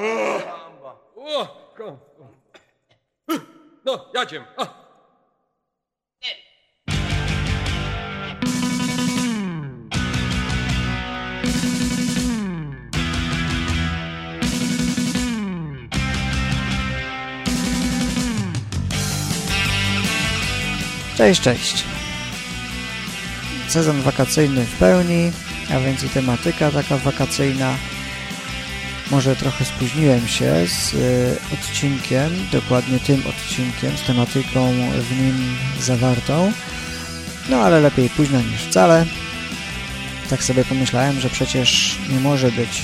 O, No. Cześć, cześć. Sezon wakacyjny w pełni, a więc i tematyka taka wakacyjna. Może trochę spóźniłem się z y, odcinkiem, dokładnie tym odcinkiem, z tematyką w nim zawartą. No ale lepiej późno niż wcale. Tak sobie pomyślałem, że przecież nie może być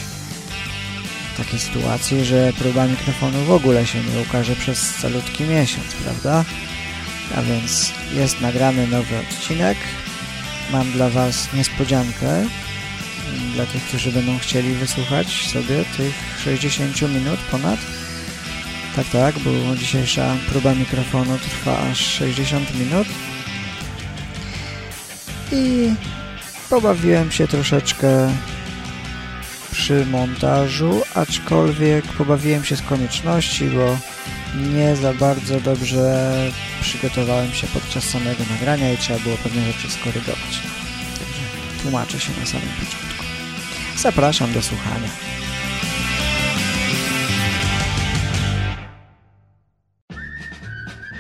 takiej sytuacji, że próba mikrofonu w ogóle się nie ukaże przez calutki miesiąc, prawda? A więc jest nagrany nowy odcinek. Mam dla Was niespodziankę. Dla tych, którzy będą chcieli wysłuchać sobie tych 60 minut ponad. Tak, tak, bo dzisiejsza próba mikrofonu trwa aż 60 minut. I pobawiłem się troszeczkę przy montażu, aczkolwiek pobawiłem się z konieczności, bo nie za bardzo dobrze przygotowałem się podczas samego nagrania i trzeba było pewne rzeczy skorygować. Także tłumaczę się na samym początku. Zapraszam do słuchania.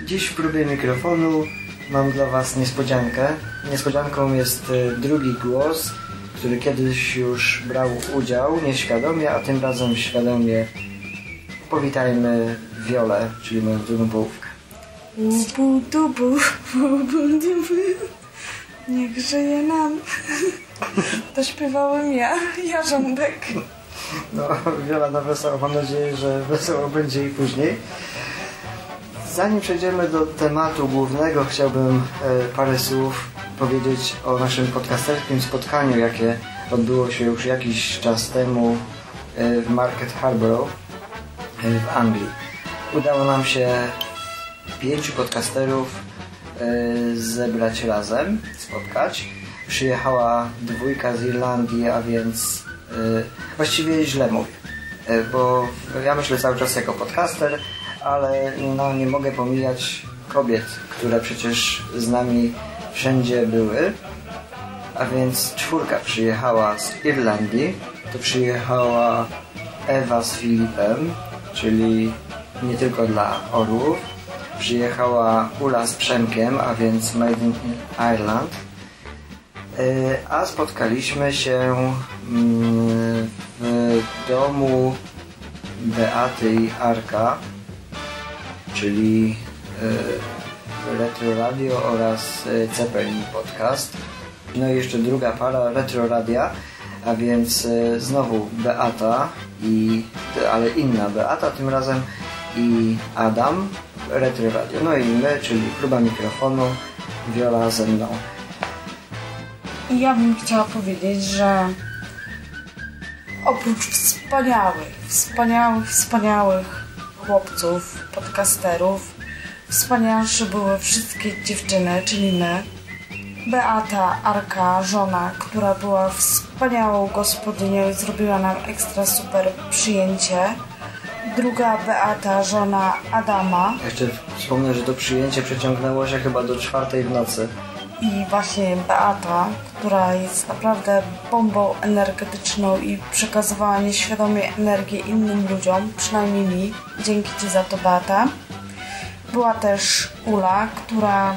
Dziś w próbie mikrofonu mam dla Was niespodziankę. Niespodzianką jest y, drugi głos, który kiedyś już brał udział nieświadomie, a tym razem świadomie. Powitajmy Wiolę, czyli moją drugą połówkę. Ubu dubu, ubu dubu, niech żyje nam. To śpiewałem ja, Jarząbek. No, Wiola na wesoło. Mam nadzieję, że wesoło będzie i później. Zanim przejdziemy do tematu głównego, chciałbym e, parę słów powiedzieć o naszym podcasterskim spotkaniu, jakie odbyło się już jakiś czas temu e, w Market Harborough e, w Anglii. Udało nam się pięciu podcasterów zebrać razem, spotkać. Przyjechała dwójka z Irlandii, a więc e, właściwie źle mówię, e, bo ja myślę cały czas jako podcaster, ale no, nie mogę pomijać kobiet, które przecież z nami wszędzie były. A więc czwórka przyjechała z Irlandii. To przyjechała Ewa z Filipem, czyli nie tylko dla orłów. Przyjechała Ula z Przemkiem, a więc Made in Ireland. E, A spotkaliśmy się mm, w domu Beaty i Arka, czyli e, Retro Radio oraz e, Zeppelin Podcast. No i jeszcze druga para Retro Radia, a więc znowu Beata i ale inna Beata tym razem i Adam Retro Radio. No i my, czyli próba mikrofonu, Wiola ze mną. Ja bym chciała powiedzieć, że oprócz wspaniałych, wspaniałych, wspaniałych chłopców, podcasterów, wspanialsze były wszystkie dziewczyny, czyli my. Beata, Arka, żona, która była wspaniałą gospodynią i zrobiła nam ekstra super przyjęcie. Druga Beata, żona Adama. Jeszcze wspomnę, że to przyjęcie przeciągnęło się chyba do czwartej w nocy. i właśnie Beata, która jest naprawdę bombą energetyczną i przekazywała nieświadomie energię innym ludziom, przynajmniej mi. Dzięki Ci za to, Beata. Była też Ula, która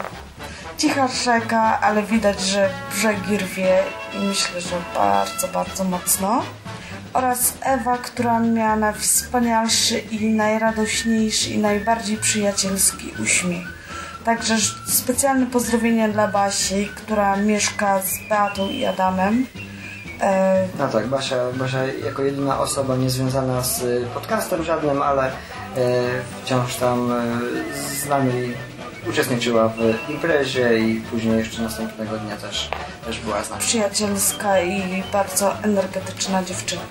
cicha rzeka, ale widać, że brzegi rwie i myślę, że bardzo, bardzo mocno. Oraz Ewa, która miała najwspanialszy i najradośniejszy i najbardziej przyjacielski uśmiech. Także specjalne pozdrowienia dla Basi, która mieszka z Beatą i Adamem. E, No tak, Basia, Basia jako jedyna osoba niezwiązana z y, podcastem żadnym, ale e, wciąż tam e, z nami uczestniczyła w imprezie i później jeszcze następnego dnia też, też była z nami. przyjacielska i bardzo energetyczna dziewczyna.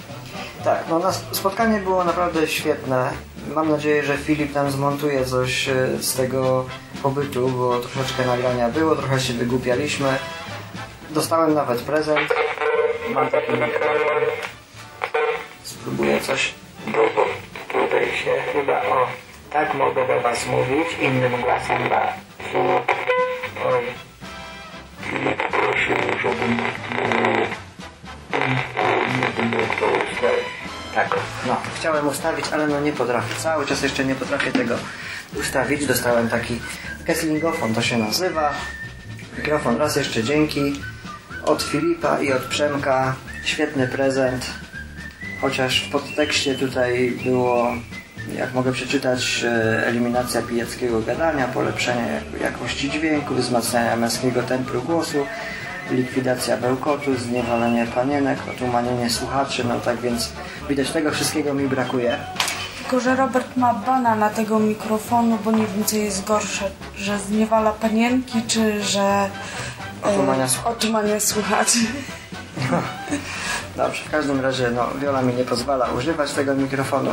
Tak, no nas spotkanie było naprawdę świetne. Mam nadzieję, że Filip nam zmontuje coś e, z tego pobytu, bo troszeczkę nagrania było, trochę się wygłupialiśmy. Dostałem nawet prezent. Mam taki. Spróbuję coś. tutaj się chyba, o, tak mogę do Was mówić, innym głosem, ba, Filip, oj, Filip prosił, żebym tak, no, chciałem ustawić, ale no nie potrafię. Cały czas jeszcze nie potrafię tego ustawić. Dostałem taki Kesslingofon, to się nazywa. Mikrofon raz jeszcze dzięki. Od Filipa i od Przemka. Świetny prezent. Chociaż w podtekście tutaj było, jak mogę przeczytać, e, eliminacja pijackiego gadania, polepszenie jak- jakości dźwięku, wzmacniania męskiego tempru głosu, likwidacja bełkotu, zniewolenie panienek, otumanienie słuchaczy, no tak więc widać tego wszystkiego mi brakuje. Tylko, że Robert ma bana na tego mikrofonu, bo nie wiem co jest gorsze, że zniewala panienki, czy że... e, Otumania słuchaczy. otumania słuchaczy. Dobrze, w każdym razie no, Wiola mi nie pozwala używać tego mikrofonu,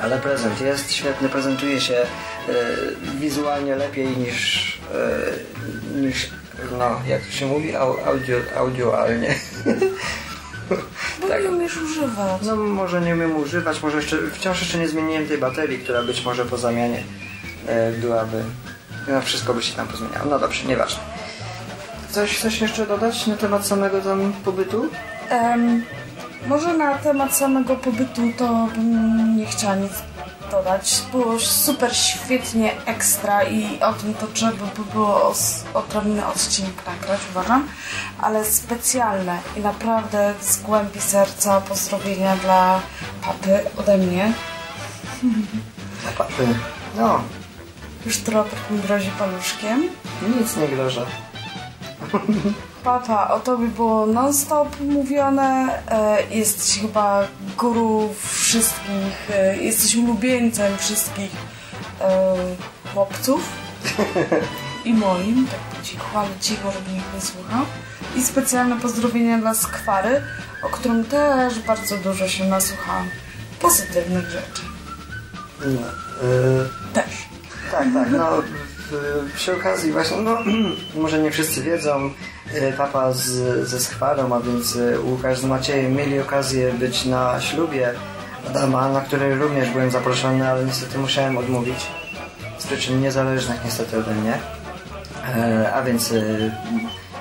ale prezent jest świetny, prezentuje się e, wizualnie lepiej niż, e, niż no, jak to się mówi, Au, audio, audioalnie. Bo Tak. nie umiesz używać. No może nie umiem używać, może jeszcze, wciąż jeszcze nie zmieniłem tej baterii, która być może po zamianie e, byłaby, no wszystko by się tam pozmieniało. No dobrze, nieważne. Coś chcesz jeszcze dodać na temat samego tam pobytu? Em, może na temat samego pobytu to bym nie chciała nic dodać. Było super świetnie ekstra i o tym to trzeba by było odrobinę odcinek nagrać, uważam. Ale specjalne i naprawdę z głębi serca pozdrowienia dla papy ode mnie. Papy. No, Już Robert mi grozi paluszkiem. nic nie grożę. Papa, o tobie było non-stop mówione. E, jesteś chyba guru wszystkich, e, jesteś ulubieńcem wszystkich e, chłopców. I moim, tak po cichu, ale cicho, żeby nikt nie słuchał. I specjalne pozdrowienia dla Skwary, o którym też bardzo dużo się nasłuchałam. Pozytywnych rzeczy. No, y, Też. tak, tak, no przy okazji właśnie, no może nie wszyscy wiedzą, papa z, ze Skwarą, a więc y, Łukasz z Maciejem mieli okazję być na ślubie Adama, na której również byłem zaproszony, ale niestety musiałem odmówić z przyczyn niezależnych niestety ode mnie. E, a więc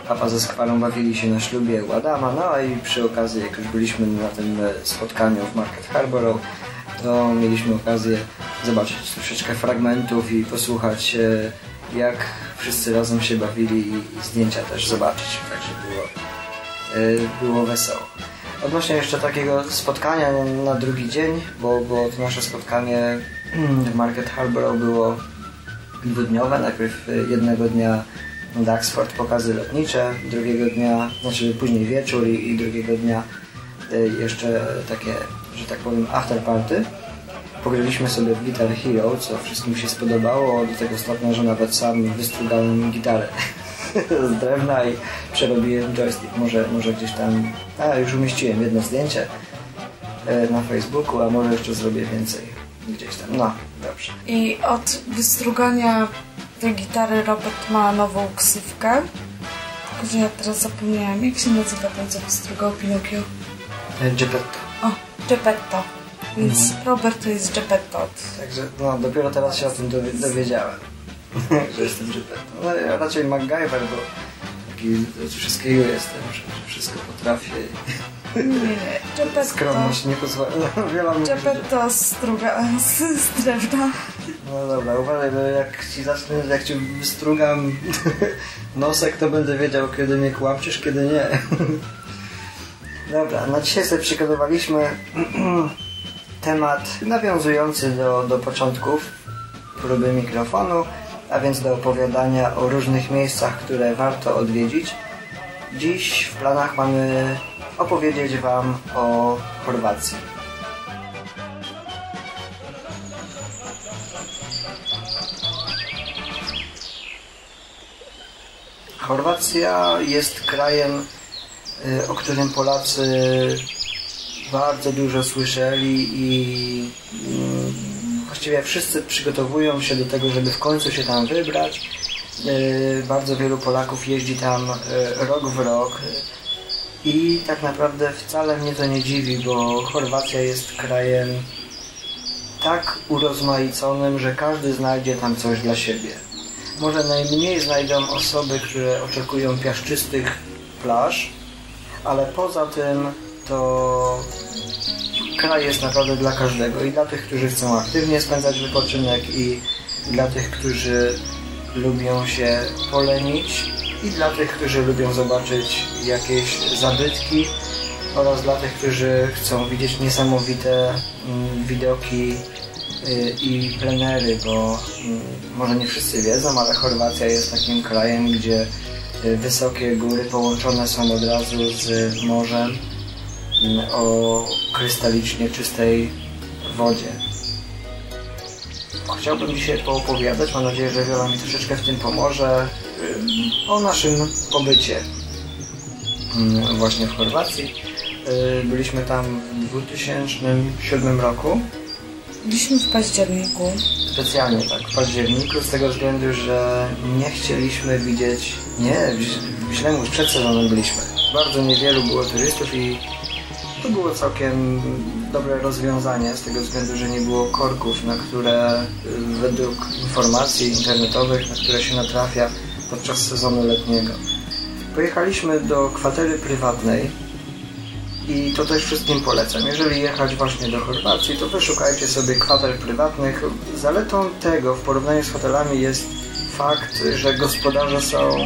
papa ze Skwarą bawili się na ślubie u Adama, no i przy okazji, jak już byliśmy na tym e, spotkaniu w Market Harborough, to mieliśmy okazję zobaczyć troszeczkę fragmentów i posłuchać e, jak wszyscy razem się bawili i, zdjęcia też zobaczyć, także było, e, było wesoło. Odnośnie jeszcze takiego spotkania na drugi dzień, bo, bo to nasze spotkanie w Market Harborough było dwudniowe. Najpierw y, jednego dnia Duxford pokazy lotnicze, drugiego dnia, znaczy później wieczór i, i drugiego dnia y, jeszcze takie, że tak powiem, after party. Pograliśmy sobie w Guitar Hero, co wszystkim się spodobało, do tego stopnia, że nawet sam wystrugałem gitarę z drewna i przerobiłem joystick. Może, może gdzieś tam, a już umieściłem jedno zdjęcie y, na Facebooku, a może jeszcze zrobię więcej gdzieś tam. No, dobrze. I od wystrugania tej gitary Robert ma nową ksywkę. Tylko, że ja teraz zapomniałam, jak się nazywa ten, co wystrugał Pinokio? Y, Geppetto. O, Geppetto. Więc Robert to jest Geppetto. Także no, dopiero teraz się o tym dowi- dowiedziałem, że jestem Geppetto. No ja raczej MacGyver, bo taki z wszystkiego jestem, że, wszystko potrafię. Nie, nie. Skromność nie pozwala. No, wiele że... Geppetto struga z, z drewna. No dobra, uważaj, bo jak ci zacznę, jak ci wystrugam nosek, to będę wiedział, kiedy mnie kłamczysz, kiedy nie. Dobra, na dzisiaj sobie przygotowaliśmy temat nawiązujący do, do początków próby mikrofonu, a więc do opowiadania o różnych miejscach, które warto odwiedzić. Dziś w planach mamy opowiedzieć Wam o Chorwacji. Chorwacja jest krajem, y, o którym Polacy bardzo dużo słyszeli i mm, właściwie wszyscy przygotowują się do tego, żeby w końcu się tam wybrać. Y, Bardzo wielu Polaków jeździ tam y, rok w rok i tak naprawdę wcale mnie to nie dziwi, bo Chorwacja jest krajem tak urozmaiconym, że każdy znajdzie tam coś dla siebie. Może najmniej znajdą osoby, które oczekują piaszczystych plaż, ale poza tym to kraj jest naprawdę dla każdego i dla tych, którzy chcą aktywnie spędzać wypoczynek i dla tych, którzy lubią się polenić i dla tych, którzy lubią zobaczyć jakieś zabytki oraz dla tych, którzy chcą widzieć niesamowite mm, widoki y, i plenery, bo mm, może nie wszyscy wiedzą, ale Chorwacja jest takim krajem, gdzie y, wysokie góry połączone są od razu z morzem o krystalicznie czystej wodzie. Chciałbym dzisiaj poopowiadać, mam nadzieję, że Wiola mi troszeczkę w tym pomoże, o naszym pobycie właśnie w Chorwacji. Y, Byliśmy tam w 2007 roku, Byliśmy w październiku. specjalnie tak, w październiku, z tego względu, że nie chcieliśmy widzieć, nie, w- źle mówię, przed sezonem byliśmy. Bardzo niewielu było turystów i to było całkiem dobre rozwiązanie z tego względu, że nie było korków, na które y, według informacji internetowych, na które się natrafia podczas sezonu letniego. Pojechaliśmy do kwatery prywatnej i to też wszystkim polecam. Jeżeli jechać właśnie do Chorwacji, to wyszukajcie sobie kwater prywatnych. Zaletą tego w porównaniu z hotelami jest fakt, że gospodarze są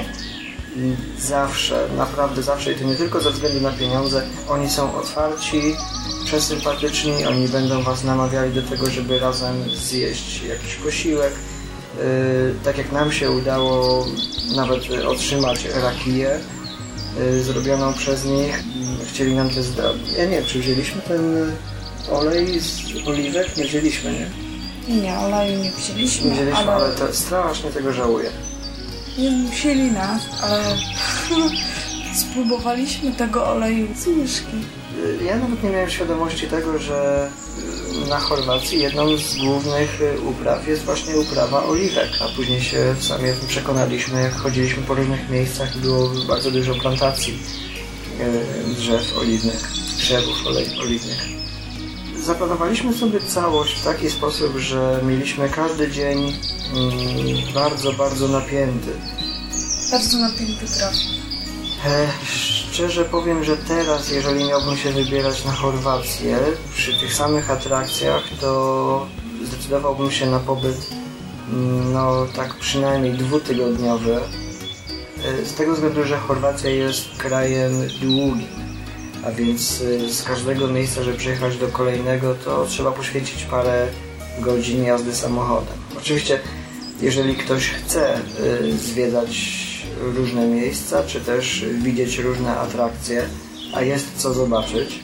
zawsze, naprawdę zawsze i to nie tylko ze względu na pieniądze, oni są otwarci, przesympatyczni, oni będą Was namawiali do tego, żeby razem zjeść jakiś posiłek. Yy, tak jak nam się udało nawet y, otrzymać rakiję y, zrobioną przez nich, chcieli nam to zdać. Ja nie wiem, czy wzięliśmy ten y, olej z oliwek? Nie wzięliśmy, nie? Nie, oleju nie wzięliśmy, Nie wzięliśmy, ale, ale to strasznie tego żałuję. Nie musieli nas, ale spróbowaliśmy tego oleju z. Y, Ja nawet nie miałem świadomości tego, że na Chorwacji jedną z głównych upraw jest właśnie uprawa oliwek, a później się sami o tym przekonaliśmy, jak chodziliśmy po różnych miejscach i było bardzo dużo plantacji y, drzew oliwnych, drzewów oliwnych. Zaplanowaliśmy sobie całość w taki sposób, że mieliśmy każdy dzień mm, bardzo, bardzo napięty. Bardzo napięty traf. E, Szczerze powiem, że teraz, jeżeli miałbym się wybierać na Chorwację przy tych samych atrakcjach, to zdecydowałbym się na pobyt mm, no tak przynajmniej dwutygodniowy. E, Z tego względu, że Chorwacja jest krajem długim, a więc e, z każdego miejsca, żeby przyjechać do kolejnego, to trzeba poświęcić parę godzin jazdy samochodem. Oczywiście, jeżeli ktoś chce y, zwiedzać różne miejsca, czy też widzieć różne atrakcje, a jest co zobaczyć.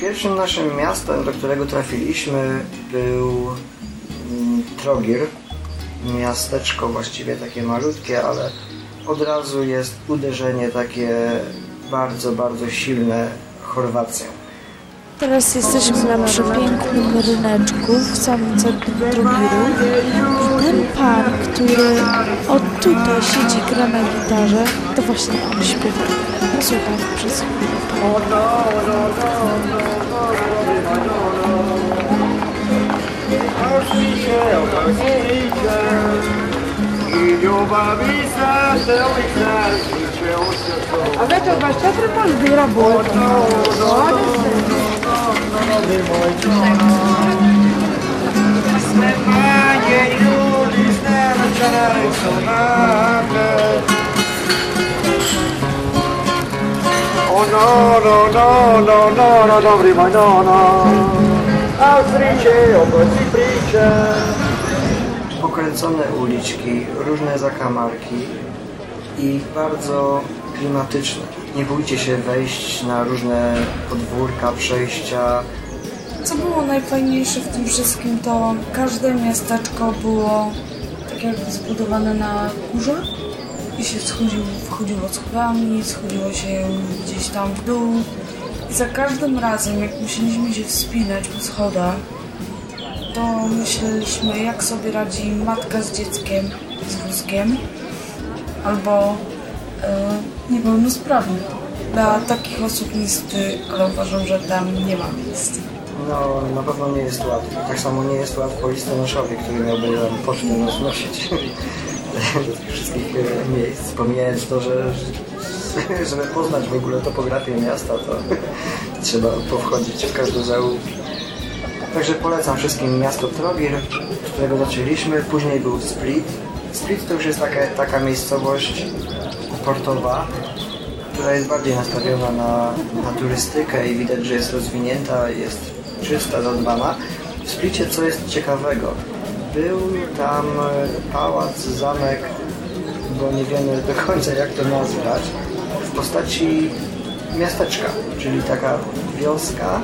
Pierwszym naszym miastem, do którego trafiliśmy, był mm, Trogir. Miasteczko właściwie takie malutkie, ale od razu jest uderzenie takie bardzo, bardzo silne Chorwacją. Teraz jesteśmy na przepięknym ryneczku w samym centrum Trogiru i ten pan, który od tutaj siedzi, gra na gitarze, to właśnie on śpiewa. Posłucham przez chwilę. А это 24 каждый работает. O no, no, no, no, no, no, dobry moj, no, no. Austricie, obecni pricze. Pokręcone uliczki, różne zakamarki i bardzo klimatyczne. Nie bójcie się wejść na różne podwórka, przejścia. Co było najfajniejsze w tym wszystkim, to każde miasteczko było tak jakby zbudowane na górze i się schodziło, wchodziło schodami, schodziło się gdzieś tam w dół. I za każdym razem, jak musieliśmy się wspinać po schodach, to myśleliśmy, jak sobie radzi matka z dzieckiem, z wózkiem, albo e, niepełnosprawny. Dla takich osób niestety, ale uważam, że tam nie ma miejsca. No, na pewno nie jest łatwo. Tak samo nie jest łatwo listonoszowi, który miałby tam pocztę roznosić do wszystkich e, miejsc. Pomijając to, że że- żeby poznać w ogóle topografię miasta, to trzeba powchodzić w każdą załóżkę. Także polecam wszystkim miasto Trogir, z którego zaczęliśmy. Później był Split. Split to już jest taka, taka miejscowość portowa, która jest bardziej nastawiona na, na turystykę i widać, że jest rozwinięta, jest czysta, zadbana. W Splicie co jest ciekawego? Był tam e, pałac, zamek, bo nie wiemy do końca jak to nazwać, w postaci miasteczka, czyli taka wioska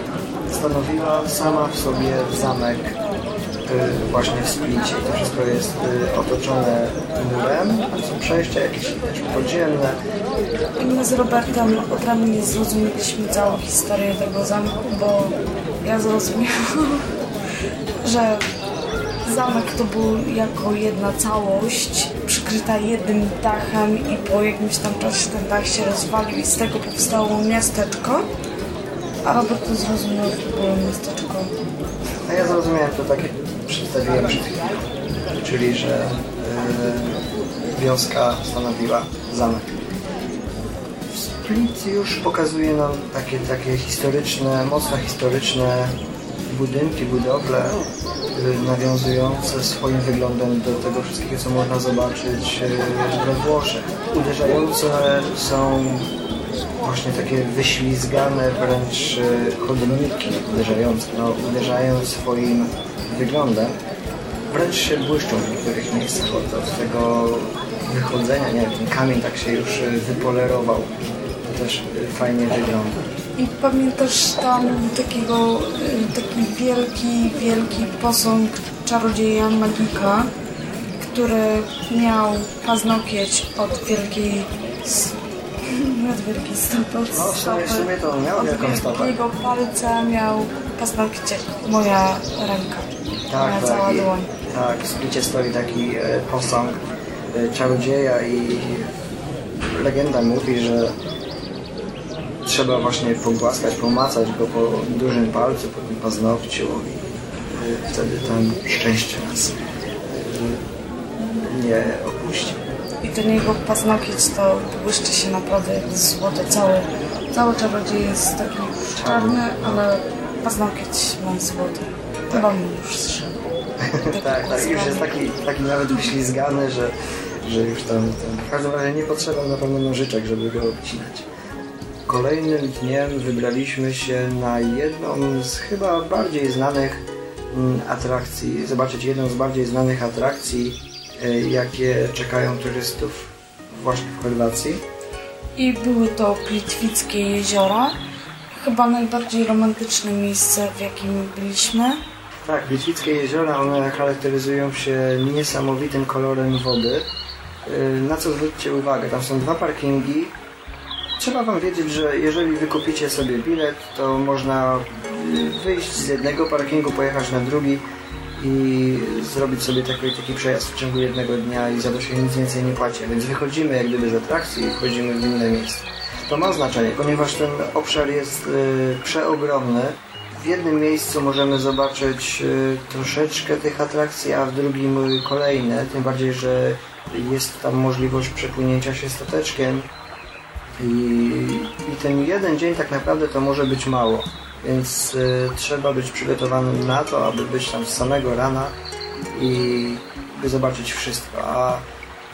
stanowiła sama w sobie zamek y, właśnie w. I to wszystko jest y, otoczone murem, są przejścia jakieś też. I my z Robertem odrębnie zrozumieliśmy całą historię tego zamku, bo ja zrozumiałam, że zamek to był jako jedna całość, przykryta jednym dachem i po jakimś tam czasie ten dach się rozwalił i z tego powstało miasteczko. Robert to zrozumiał, to miasteczko. A ja zrozumiałem to tak, jak przedstawiłem przed chwilą. Czyli, że y, wioska stanowiła zamek. Split już pokazuje nam takie, takie historyczne, mocno historyczne budynki, budowle y, nawiązujące swoim wyglądem do tego wszystkiego, co można zobaczyć y, we Włoszech. Uderzające są właśnie takie wyślizgane wręcz y, chodniki uderzające, no, uderzają swoim wyglądem. Wręcz się błyszczą w niektórych miejscach od, tego wychodzenia, nie wiem, ten kamień tak się już y, wypolerował. To też y, fajnie wygląda. I pamiętasz tam takiego, taki wielki, wielki posąg czarodzieja magika, który miał paznokieć od wielkiej od No, w sumie- w stopy. sumie to miał Od wielką stopę. wielkiego palca miał paznokcie, moja ręka, moja Tak, cała tak. I, dłoń. tak, w Splicie stoi taki e, posąg e, czarodzieja i legenda mówi, że trzeba właśnie pogłaskać, pomacać go po dużym palcu, po tym paznokciu i e, wtedy tam szczęście nas e, nie opuści. I ten jego paznokieć to błyszczy się naprawdę jak złoto. Cały, cały czarodziej jest taki czarny, ale paznokieć ma złoty. Chyba mi już zszedł. tak, tak, już jest taki, taki nawet wyślizgany, że, że już tam, tam w każdym razie nie potrzeba na pewno nożyczek, żeby go obcinać. Kolejnym dniem wybraliśmy się na jedną z chyba bardziej znanych mm, atrakcji, zobaczyć jedną z bardziej znanych atrakcji, jakie czekają turystów właśnie w Chorwacji. I były to Plitwickie jeziora. Chyba najbardziej romantyczne miejsce, w jakim byliśmy. Tak, Litwickie jeziora, one charakteryzują się niesamowitym kolorem wody. Yy, Na co zwróćcie uwagę, tam są dwa parkingi. Trzeba Wam wiedzieć, że jeżeli wykupicie sobie bilet, to można yy, wyjść z jednego parkingu, pojechać na drugi i zrobić sobie taki, taki przejazd w ciągu jednego dnia i za to się nic więcej nie płaci. Więc wychodzimy jak gdyby z atrakcji i wchodzimy w inne miejsce. To ma znaczenie, ponieważ ten obszar jest yy, przeogromny. W jednym miejscu możemy zobaczyć y, troszeczkę tych atrakcji, a w drugim y, kolejne. Tym bardziej, że jest tam możliwość przepłynięcia się stateczkiem. I, I ten jeden dzień tak naprawdę to może być mało. Więc y, trzeba być przygotowanym na to, aby być tam z samego rana i by zobaczyć wszystko. A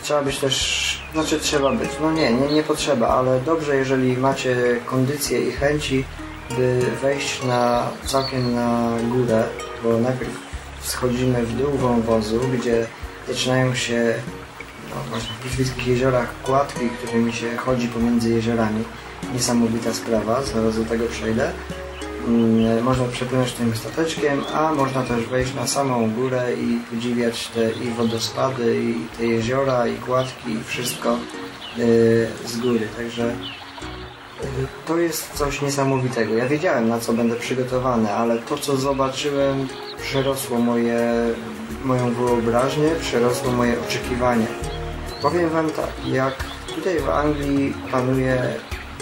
trzeba być też, znaczy trzeba być, no nie, nie, nie potrzeba, ale dobrze, jeżeli macie kondycję i chęci, by wejść na całkiem na górę, bo najpierw schodzimy w dół wąwozu, gdzie zaczynają się no właśnie w Pliświckich jeziorach kładki, którymi się chodzi pomiędzy jeziorami. Niesamowita sprawa, zaraz do tego przejdę. Można przepłynąć tym stateczkiem, a można też wejść na samą górę i podziwiać te i wodospady, i te jeziora, i kładki, i wszystko yy, z góry. Także to jest coś niesamowitego. Ja wiedziałem na co będę przygotowany, ale to co zobaczyłem przerosło moje, moją wyobraźnię, przerosło moje oczekiwania. Powiem Wam tak, jak tutaj w Anglii panuje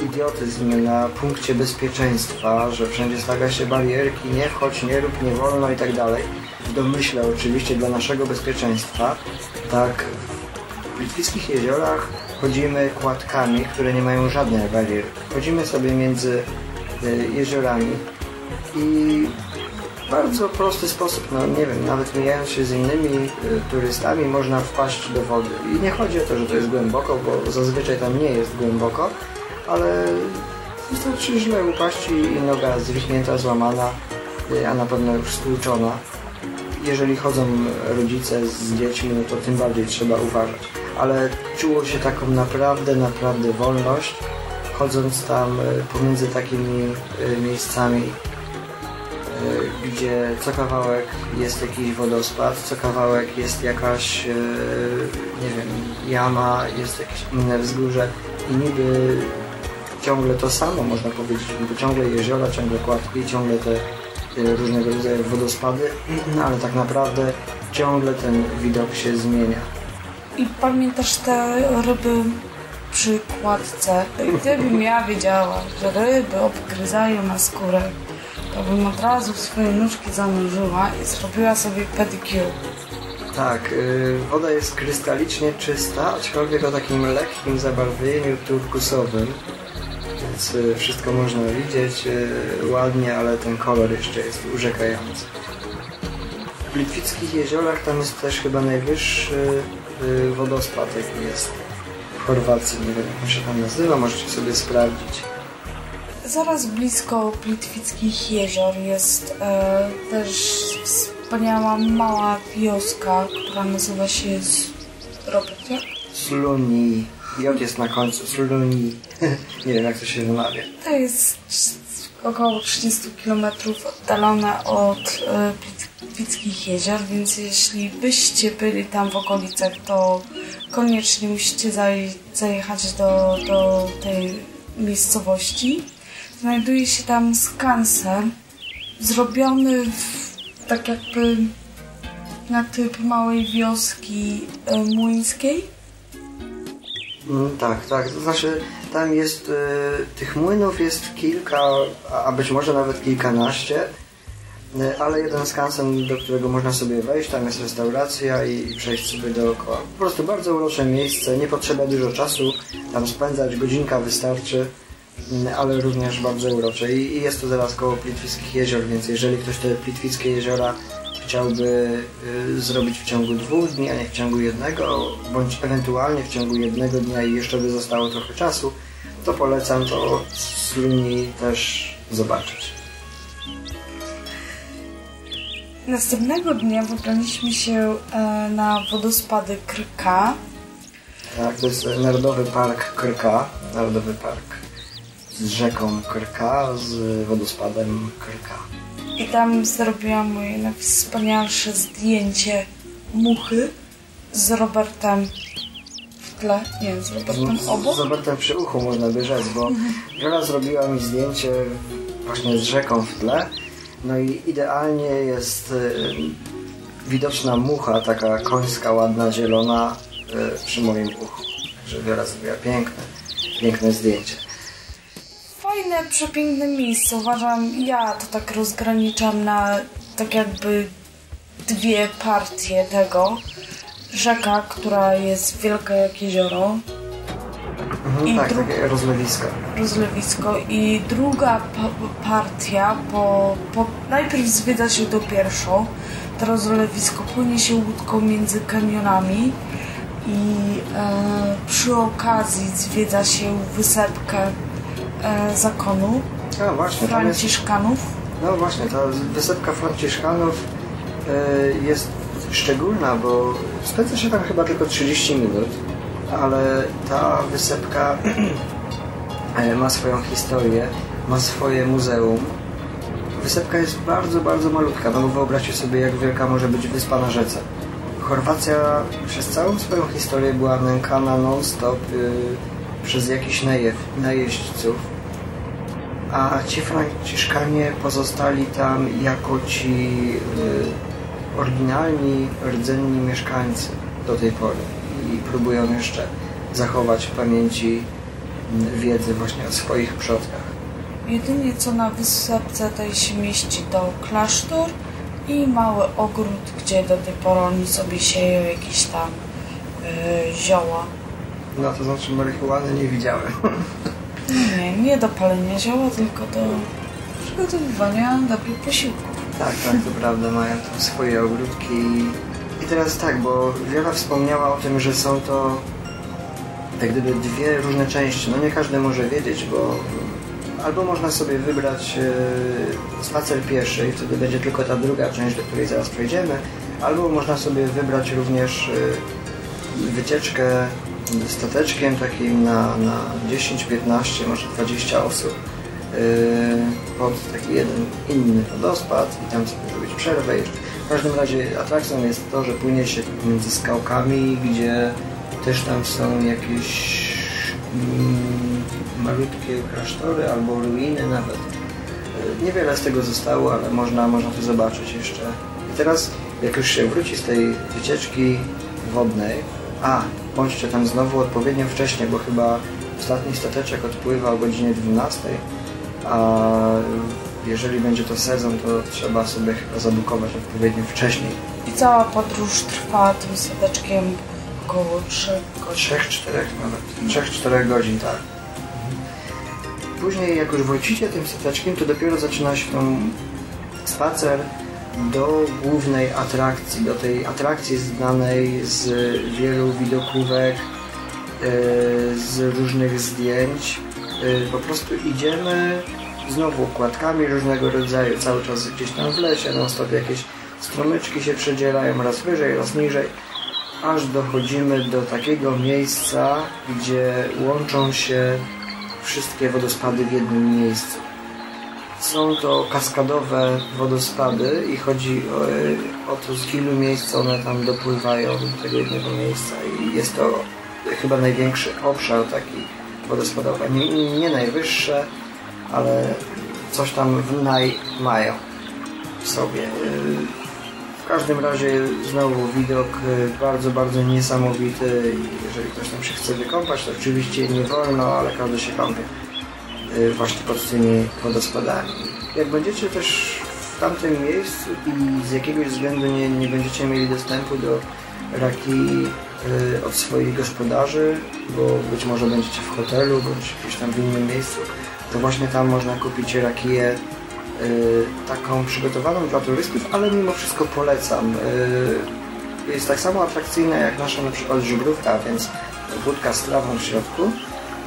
idiotyzm na punkcie bezpieczeństwa, że wszędzie stawia się barierki, nie wchodź, nie rób, nie wolno i tak dalej. W domyśle oczywiście dla naszego bezpieczeństwa, tak w Litwickich jeziorach chodzimy kładkami, które nie mają żadnych barier. Chodzimy sobie między y, jeziorami i bardzo prosty sposób, no nie wiem, nawet mijając się z innymi y, turystami można wpaść do wody. I nie chodzi o to, że to jest głęboko, bo zazwyczaj tam nie jest głęboko, ale wystarczy źle upaść i noga zwichnięta, złamana, y, a na pewno już stłuczona. Jeżeli chodzą rodzice z dziećmi, no to tym bardziej trzeba uważać. Ale czuło się taką naprawdę, naprawdę wolność, chodząc tam y, pomiędzy takimi y, miejscami, gdzie co kawałek jest jakiś wodospad, co kawałek jest jakaś, nie wiem, jama, jest jakieś inne wzgórze i niby ciągle to samo, można powiedzieć, bo ciągle jeziora, ciągle kładki, ciągle te y, różnego rodzaju wodospady, ale tak naprawdę ciągle ten widok się zmienia. I pamiętasz te ryby przy kładce? Gdybym ja wiedziała, że ryby obgryzają na skórę, to bym od razu swoje nóżki zanurzyła i zrobiła sobie pedicure. Tak, y, woda jest krystalicznie czysta, aczkolwiek o takim lekkim zabarwieniu turkusowym, więc y, wszystko można widzieć y, ładnie, ale ten kolor jeszcze jest urzekający. W Litwickich jeziorach tam jest też chyba najwyższy y, wodospad, jaki jest w Chorwacji. Nie wiem, jak się tam nazywa, możecie sobie sprawdzić. Zaraz blisko Plitwickich jezior jest e, też wspaniała mała wioska, która nazywa się jak? Sluni. J jest na końcu, Sluni. nie wiem, jak to się wymawia. To jest około 30 km oddalone od e, Plitwickich jezior, więc jeśli byście byli tam w okolicach, to koniecznie musicie zaje- zajechać do, do tej miejscowości. Znajduje się tam skansen zrobiony w, tak jakby na typ małej wioski e, młyńskiej. Tak, tak. To znaczy, tam jest e, tych młynów jest kilka, a być może nawet kilkanaście, e, ale jeden skansen, do którego można sobie wejść, tam jest restauracja i, i przejść sobie dookoła. Po prostu bardzo urocze miejsce, nie potrzeba dużo czasu tam spędzać, godzinka wystarczy, mm, ale również bardzo urocze. I, i jest to zaraz koło Plitwickich jezior, więc jeżeli ktoś te Plitwickie jeziora chciałby y, zrobić w ciągu dwóch dni, a nie w ciągu jednego, bądź ewentualnie w ciągu jednego dnia i jeszcze by zostało trochę czasu, to polecam to z Luni też zobaczyć. Następnego dnia wybraliśmy się e, na wodospady Krka. Tak, to jest Narodowy Park Krka, Narodowy Park z rzeką Krka, z wodospadem Krka. I tam zrobiłam moje najwspanialsze zdjęcie muchy z Robertem w tle. Nie, z Robertem obok. z Robertem przy uchu można by rzec, bo Wiola zrobiła mi zdjęcie właśnie z rzeką w tle. No i idealnie jest y, widoczna mucha, taka końska, ładna, zielona y, przy moim uchu. Także Wiola zrobiła piękne, piękne zdjęcie. Fajne, przepiękne miejsce. Uważam, ja to tak rozgraniczam na tak jakby dwie partie tego. Rzeka, która jest wielka jak jezioro, Mhm, I tak, dru- takie rozlewisko. rozlewisko i druga pa- partia, bo, bo najpierw zwiedza się to pierwszą, to rozlewisko płynie się łódką między kanionami i e, przy okazji zwiedza się wysepkę e, zakonu A właśnie, tam jest, Franciszkanów. no właśnie, ta wysepka Franciszkanów y, jest szczególna, bo spędza się tam chyba tylko 30 minut, ale ta wysepka e, ma swoją historię, ma swoje muzeum. Wysepka jest bardzo, bardzo malutka, no bo wyobraźcie sobie, jak wielka może być wyspa na rzece. Chorwacja przez całą swoją historię była nękana non-stop y, przez jakichś naje, najeźdźców, a ci Franciszkanie pozostali tam jako ci y, oryginalni, rdzenni mieszkańcy do tej pory i próbują jeszcze zachować w pamięci wiedzy właśnie o swoich przodkach. Jedynie co na wysepce tej się mieści to klasztor i mały ogród, gdzie do tej pory oni sobie sieją jakieś tam yy, zioła. No to znaczy marihuany nie widziałem. Nie, nie do palenia zioła, tylko do przygotowywania dobrych posiłków. Tak, tak, to prawda, mają tam swoje ogródki. I teraz tak, bo Wiola wspomniała o tym, że są to jak gdyby dwie różne części. No nie każdy może wiedzieć, bo albo można sobie wybrać e, spacer pieszy i wtedy będzie tylko ta druga część, do której zaraz przejdziemy, albo można sobie wybrać również e, wycieczkę stateczkiem takim na, na 10, 15, może 20 osób yy, pod taki jeden inny wodospad i tam sobie zrobić przerwę. W każdym razie atrakcją jest to, że płynie się między skałkami, gdzie też tam są jakieś mm, malutkie klasztory albo ruiny nawet. Yy, Niewiele z tego zostało, ale można, można to zobaczyć jeszcze. I teraz, jak już się wróci z tej wycieczki wodnej, a, bądźcie tam znowu odpowiednio wcześnie, bo chyba ostatni stateczek odpływa o godzinie 12, a jeżeli będzie to sezon, to trzeba sobie chyba zabukować odpowiednio wcześniej. I cała podróż trwa tym stateczkiem około 3 godzin. 3-4 nawet. 3-4 godzin, tak. Później jak już wrócicie tym stateczkiem, to dopiero zaczyna się tą spacer do głównej atrakcji, do tej atrakcji znanej z wielu widokówek, e, z różnych zdjęć. E, Po prostu idziemy znowu układkami różnego rodzaju, cały czas gdzieś tam w lesie, non stop jakieś stromyczki się przedzielają raz wyżej, raz niżej, aż dochodzimy do takiego miejsca, gdzie łączą się wszystkie wodospady w jednym miejscu. Są to kaskadowe wodospady i chodzi o, o to, z ilu miejsc one tam dopływają do tego jednego miejsca. I jest to chyba największy obszar taki wodospadowy. Nie, nie najwyższe, ale coś tam w naj mają w sobie. W każdym razie znowu widok y, bardzo, bardzo niesamowity. Jeżeli ktoś tam się chce wykąpać, to oczywiście nie wolno, ale każdy się kąpie właśnie pod tymi wodospadami. Jak będziecie też w tamtym miejscu i z jakiegoś względu nie, nie będziecie mieli dostępu do raki y, od swoich gospodarzy, bo być może będziecie w hotelu bądź gdzieś tam w innym miejscu, to właśnie tam można kupić rakiję y, taką przygotowaną dla turystów, ale mimo wszystko polecam. Y, jest tak samo atrakcyjna jak nasza na przykład żubrówka, więc wódka z trawą w środku,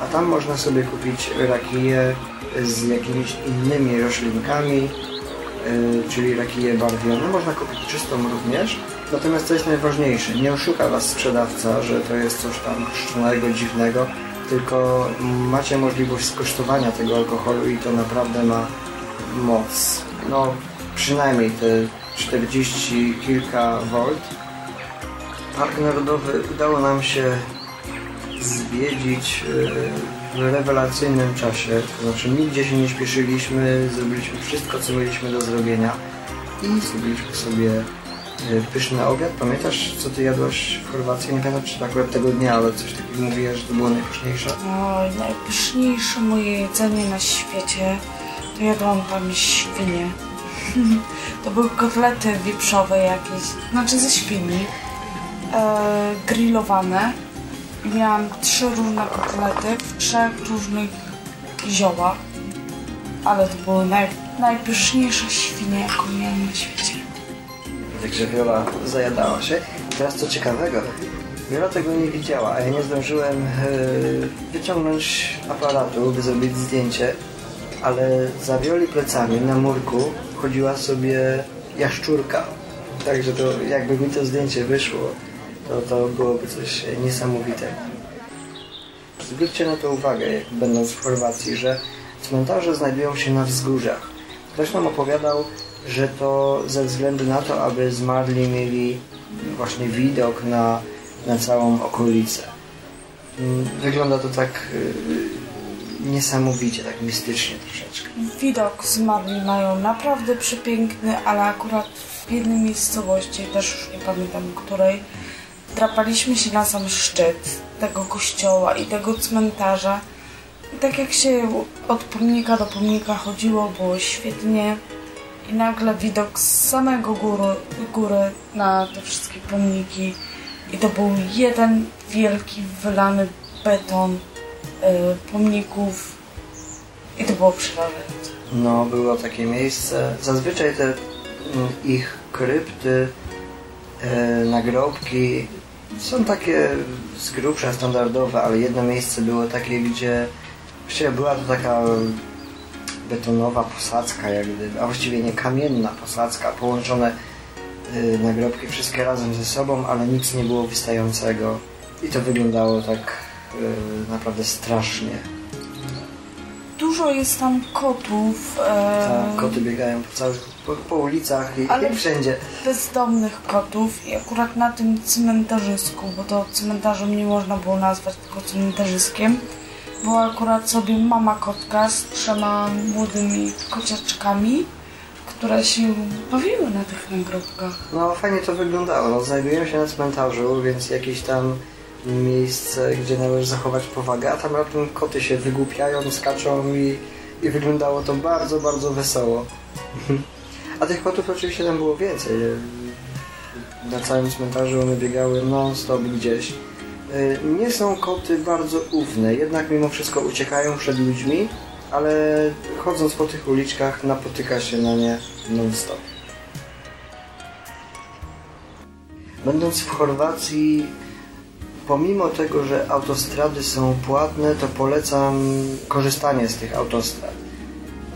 a tam można sobie kupić rakiję z jakimiś innymi roślinkami, y, czyli rakiję barwione. Można kupić czystą również. Natomiast co jest najważniejsze, nie oszuka Was sprzedawca, że to jest coś tam chrzczonego, dziwnego, tylko macie możliwość skosztowania tego alkoholu i to naprawdę ma moc. No, przynajmniej te 40 kilka volt. Park Narodowy udało nam się zwiedzić e, w rewelacyjnym czasie. To znaczy nigdzie się nie śpieszyliśmy, zrobiliśmy wszystko, co mieliśmy do zrobienia i zrobiliśmy sobie e, pyszny obiad. Pamiętasz, co ty jadłaś w Chorwacji? Nie pamiętam, czy akurat tego dnia, ale coś takiego mówiłaś, że to było najpyszniejsze. Oj, najpyszniejsze moje jedzenie na świecie to jadłam tam świnie. To były kotlety wieprzowe jakieś, znaczy ze świni, e, grillowane. Miałam trzy różne kotlety w trzech różnych ziołach. Ale to były naj, najpyszniejsze świnie, jaką miałam na świecie. Także Wiola zajadała się. Teraz co ciekawego, Wiola tego nie widziała, a ja nie zdążyłem e, wyciągnąć aparatu, by zrobić zdjęcie, ale za Wioli plecami na murku chodziła sobie jaszczurka. Także to jakby mi to zdjęcie wyszło, to, to byłoby coś niesamowitego. Zwróćcie na to uwagę, jak będąc w Chorwacji, że cmentarze znajdują się na wzgórzach. Ktoś nam opowiadał, że to ze względu na to, aby zmarli mieli właśnie widok na, na całą okolicę. Mm, Wygląda to tak y, niesamowicie, tak mistycznie troszeczkę. Widok zmarli mają naprawdę przepiękny, ale akurat w jednej miejscowości, też już nie pamiętam której, drapaliśmy się na sam szczyt tego kościoła i tego cmentarza I tak jak się od pomnika do pomnika chodziło, było świetnie. I nagle widok z samego góry, góry na te wszystkie pomniki. I to był jeden wielki, wylany beton y, pomników. I to było przerażające. No, było takie miejsce. Zazwyczaj te mm, ich krypty, e, nagrobki są takie z grubsza standardowe, ale jedno miejsce było takie, gdzie była to taka betonowa posadzka, jak gdyby, a właściwie nie kamienna posadzka, połączone y, nagrobki wszystkie razem ze sobą, ale nic nie było wystającego i to wyglądało tak y, naprawdę strasznie. Dużo jest tam kotów. e, Tak, koty biegają po całych, po, po ulicach i, Ale- i wszędzie. bezdomnych kotów i akurat na tym cmentarzysku, bo to cmentarzem nie można było nazwać tylko cmentarzyskiem, była akurat sobie mama kotka z trzema młodymi kociaczkami, które się bawiły na tych nagrobkach. No fajnie to wyglądało. No, znajdujemy się na cmentarzu, więc jakieś tam miejsce, gdzie należy zachować powagę, a tam raptem koty się wygłupiają, skaczą i, i wyglądało to bardzo, bardzo wesoło. A tych kotów oczywiście tam było więcej. Na całym cmentarzu one biegały non-stop gdzieś. Y, Nie są koty bardzo ufne, jednak mimo wszystko uciekają przed ludźmi, ale chodząc po tych uliczkach napotyka się na nie non-stop. Będąc w Chorwacji, pomimo tego, że autostrady są płatne, to polecam korzystanie z tych autostrad.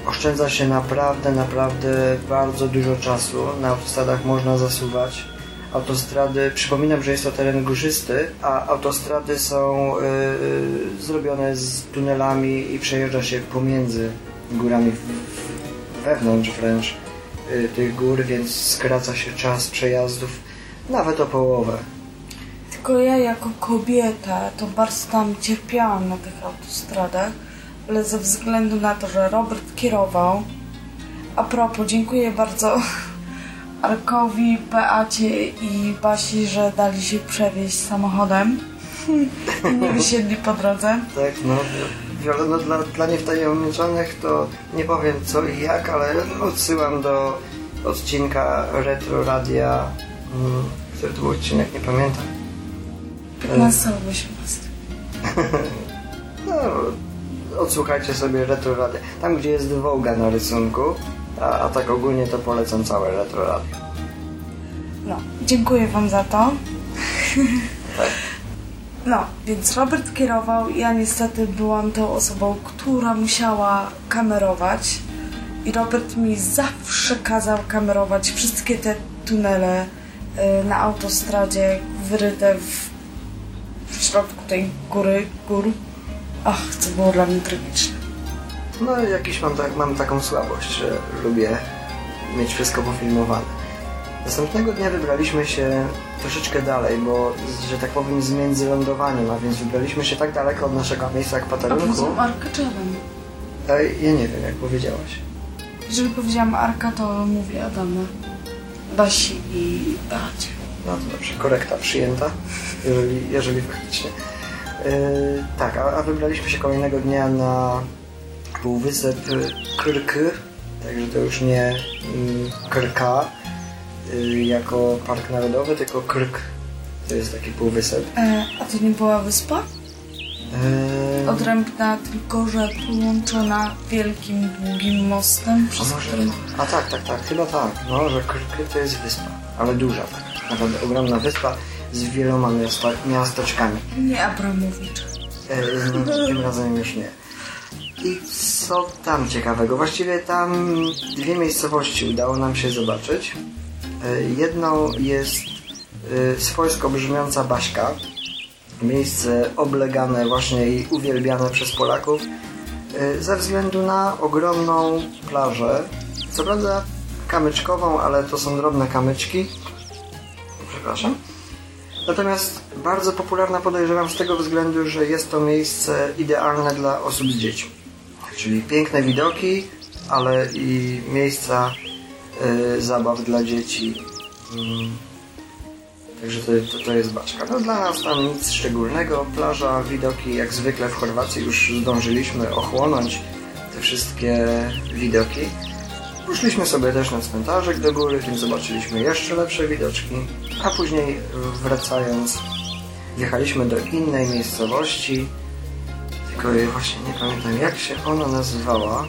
Oszczędza się naprawdę, naprawdę bardzo dużo czasu. Na autostradach można zasuwać. Autostrady, przypominam, że jest to teren górzysty, a autostrady są yy, zrobione z tunelami i przejeżdża się pomiędzy górami, wewnątrz wręcz yy, tych gór, więc skraca się czas przejazdów nawet o połowę. Tylko ja jako kobieta to bardzo tam cierpiałam na tych autostradach, ale ze względu na to, że Robert kierował. A propos, dziękuję bardzo Arkowi, Beacie i Basi, że dali się przewieźć samochodem. Nie wysiedli po drodze. Tak, no, Wiola, no dla, dla niewtajemniczonych to nie powiem co i jak, ale odsyłam do odcinka Retro Radia, mm, który to był odcinek, nie pamiętam. 15 albo 18. No, odsłuchajcie sobie Retro Radia. Tam, gdzie jest Wołga na rysunku, a, a tak ogólnie to polecam całe Retro Radio. No, dziękuję Wam za to. Tak. No, więc Robert kierował, ja niestety byłam tą osobą, która musiała kamerować i Robert mi zawsze kazał kamerować wszystkie te tunele y, na autostradzie wyryte w, w środku tej góry, gór. Ach, co było dla mnie tragiczne. No, jakiś mam, tak, mam taką słabość, że lubię mieć wszystko pofilmowane. Następnego dnia wybraliśmy się troszeczkę dalej, bo, że tak powiem, z międzylądowaniem, a więc wybraliśmy się tak daleko od naszego miejsca jak A paterunku. poza Arkaczewem. Ej, Ja nie wiem, jak powiedziałaś. Jeżeli powiedziałam Arka, to mówię Adama, Basi i Beacie. No to dobrze, korekta przyjęta, jeżeli, jeżeli faktycznie. Yy, tak, a, a wybraliśmy się kolejnego dnia na półwysep Krk, także to już nie mm, Krka yy, jako park narodowy, tylko Krk. To jest taki półwysep. E, a to nie była wyspa? Yy, Odrębna, tylko że połączona wielkim, długim mostem, a przez może... który... A tak, tak, tak, chyba tak. No, że Krk to jest wyspa, ale duża tak. Naprawdę ogromna wyspa z wieloma miasteczkami. Nie Abramowicz. E, no, tym razem już nie. I co tam ciekawego? Właściwie tam dwie miejscowości udało nam się zobaczyć. E, Jedną jest e, swojsko brzmiąca Baśka. Miejsce oblegane właśnie i uwielbiane przez Polaków e, ze względu na ogromną plażę. Co prawda kamyczkową, ale to są drobne kamyczki. Przepraszam. Natomiast bardzo popularna podejrzewam z tego względu, że jest to miejsce idealne dla osób z dziećmi. Czyli piękne widoki, ale i miejsca y, zabaw dla dzieci. Mm, Także to, to, to jest baczka. No dla nas tam nic szczególnego. Plaża, widoki jak zwykle w Chorwacji już zdążyliśmy ochłonąć te wszystkie widoki. Poszliśmy sobie też na cmentarzek do góry, więc zobaczyliśmy jeszcze lepsze widoczki, a później wracając wjechaliśmy do innej miejscowości, tylko właśnie nie pamiętam jak się ona nazywała.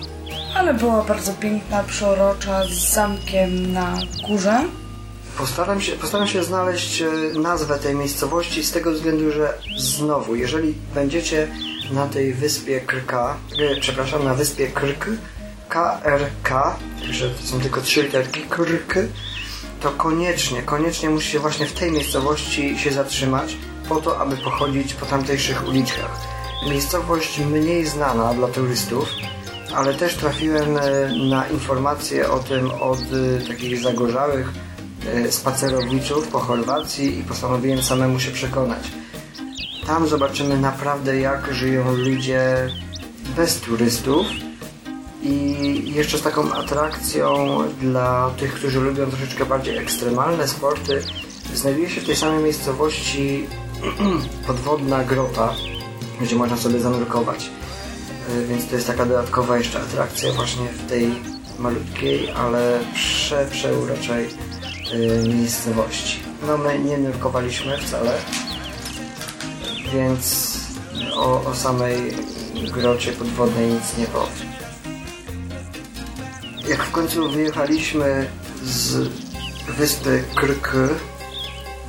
Ale była bardzo piękna, przeurocza, z zamkiem na górze. Postaram się, postaram się znaleźć e, nazwę tej miejscowości z tego względu, że znowu, jeżeli będziecie na tej wyspie Krka, e, przepraszam, na wyspie Krk, KRK, że są tylko trzy literki, Krk, to koniecznie, koniecznie musicie właśnie w tej miejscowości się zatrzymać po to, aby pochodzić po tamtejszych uliczkach. Miejscowość mniej znana dla turystów, ale też trafiłem e, na informacje o tym od e, takich zagorzałych e, spacerowiczów po Chorwacji i postanowiłem samemu się przekonać. Tam zobaczymy naprawdę jak żyją ludzie bez turystów i jeszcze z taką atrakcją dla tych, którzy lubią troszeczkę bardziej ekstremalne sporty znajduje się w tej samej miejscowości podwodna grota, gdzie można sobie zanurkować. Y, Więc to jest taka dodatkowa jeszcze atrakcja właśnie w tej malutkiej, ale prze, przeuroczej y, miejscowości. No my nie nurkowaliśmy wcale, więc o, o samej grocie podwodnej nic nie powiem. Jak w końcu wyjechaliśmy z wyspy Krk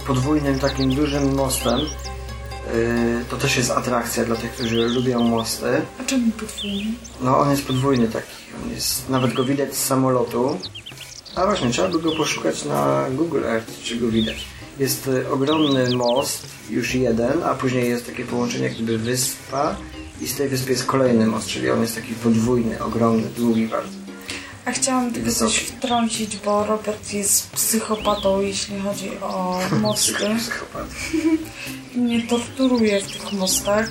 podwójnym takim dużym mostem, yy, to też jest atrakcja dla tych, którzy lubią mosty. A czemu podwójny? No on jest podwójny taki, on jest, nawet go widać z samolotu. A właśnie, trzeba by go poszukać na Google Earth, czy go widać. Jest y, ogromny most, już jeden, a później jest takie połączenie jak gdyby wyspa i z tej wyspy jest kolejny most, czyli on jest taki podwójny, ogromny, długi bardzo. A chciałam tylko coś wtrącić, bo Robert jest psychopatą, jeśli chodzi o mosty. I mnie torturuje w tych mostach,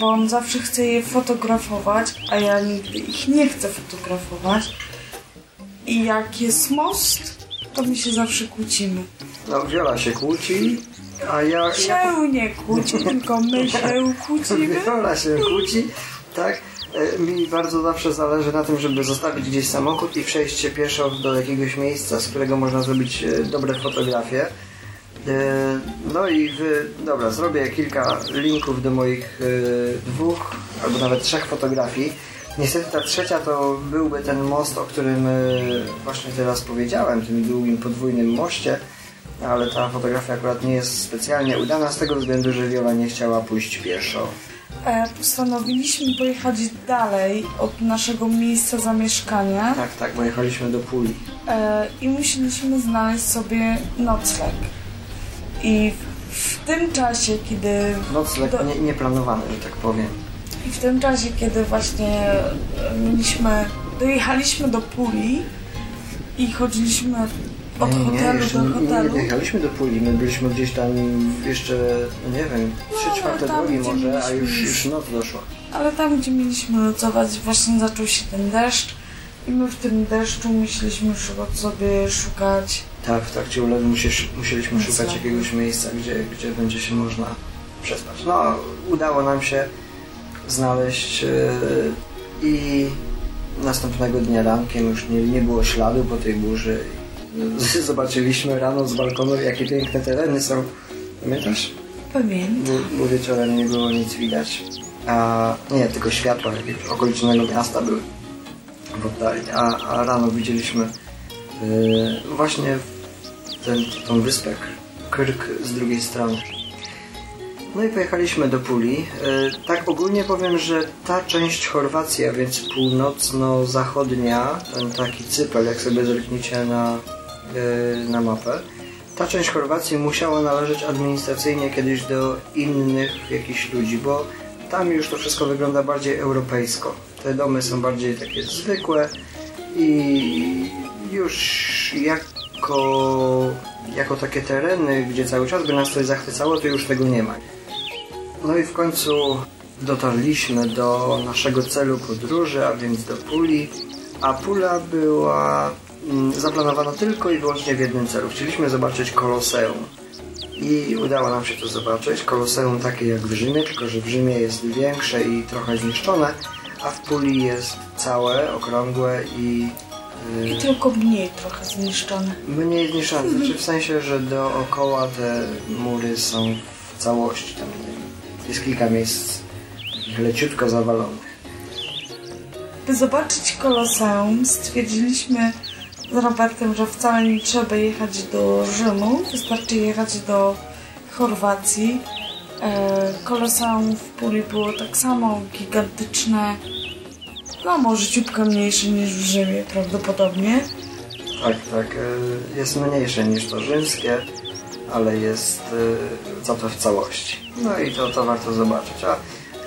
bo on zawsze chce je fotografować, a ja nigdy ich nie chcę fotografować. I jak jest most, to my się zawsze kłócimy. No, Wiola się kłóci, a ja... ja Się nie kłóci, tylko my się kłócimy. Wiola się kłóci, tak? E, Mi bardzo zawsze zależy na tym, żeby zostawić gdzieś samochód i przejść się pieszo do jakiegoś miejsca, z którego można zrobić e, dobre fotografie. E, No i wy, dobra, zrobię kilka linków do moich dwóch albo nawet trzech fotografii. Niestety ta trzecia to byłby ten most, o którym właśnie teraz powiedziałem, tym długim podwójnym moście, ale ta fotografia akurat nie jest specjalnie udana z tego względu, że Wiola nie chciała pójść pieszo. E, postanowiliśmy pojechać dalej od naszego miejsca zamieszkania Tak, tak, bo jechaliśmy do Puli. e, i musieliśmy znaleźć sobie nocleg. I w, tym czasie, kiedy Nocleg do- nie, nieplanowany, że tak powiem. I w tym czasie, kiedy właśnie e, mieliśmy, dojechaliśmy do Puli i chodziliśmy od nie, nie, hotelu jeszcze do hotelu. nie jechaliśmy do Puli, my byliśmy gdzieś tam jeszcze, no nie wiem, trzy czwarte tam, drogi może, a już, już noc doszła. Ale tam, gdzie mieliśmy nocować, właśnie zaczął się ten deszcz i my w tym deszczu musieliśmy sobie szukać. Tak, w trakcie ulewy musieliśmy szukać jakiegoś miejsca, gdzie, gdzie będzie się można przespać. No, udało nam się znaleźć yy, i następnego dnia rankiem już nie, nie było śladu po tej burzy. Zobaczyliśmy rano z balkonu, jakie piękne tereny są. Pamiętasz? Pamiętam. Bo, wieczorem nie było nic widać. A nie, tylko światła jakiegoś okolicznego miasta były w oddali. A, a rano widzieliśmy yy, właśnie ten, tą wyspę Krk z drugiej strony. No i pojechaliśmy do Puli. Yy, tak ogólnie powiem, że ta część Chorwacji, a więc północno-zachodnia, ten taki cypel, jak sobie zerkniecie na, na mapę, ta część Chorwacji musiała należeć administracyjnie kiedyś do innych jakichś ludzi, bo tam już to wszystko wygląda bardziej europejsko. Te domy są bardziej takie zwykłe i już jako, jako takie tereny, gdzie cały czas by nas coś zachwycało, to już tego nie ma. No i w końcu dotarliśmy do naszego celu podróży, a więc do Puli, a Pula była mm, zaplanowana tylko i wyłącznie w jednym celu. Chcieliśmy zobaczyć Koloseum. I udało nam się to zobaczyć. Koloseum takie jak w Rzymie, tylko że w Rzymie jest większe i trochę zniszczone, a w Puli jest całe, okrągłe i y, I tylko mniej trochę zniszczone. mniej zniszczone. Znaczy w sensie, że dookoła te mury są w całości. Tam jest kilka miejsc leciutko zawalonych. By zobaczyć Koloseum, stwierdziliśmy z Robertem, że wcale nie trzeba jechać do Rzymu, wystarczy jechać do Chorwacji. E, Koloseum w Puli było tak samo gigantyczne, no może ciupkę mniejsze niż w Rzymie prawdopodobnie. Tak, tak. y, Jest mniejsze niż to rzymskie, ale jest y, za to w całości. No i to, to warto zobaczyć. A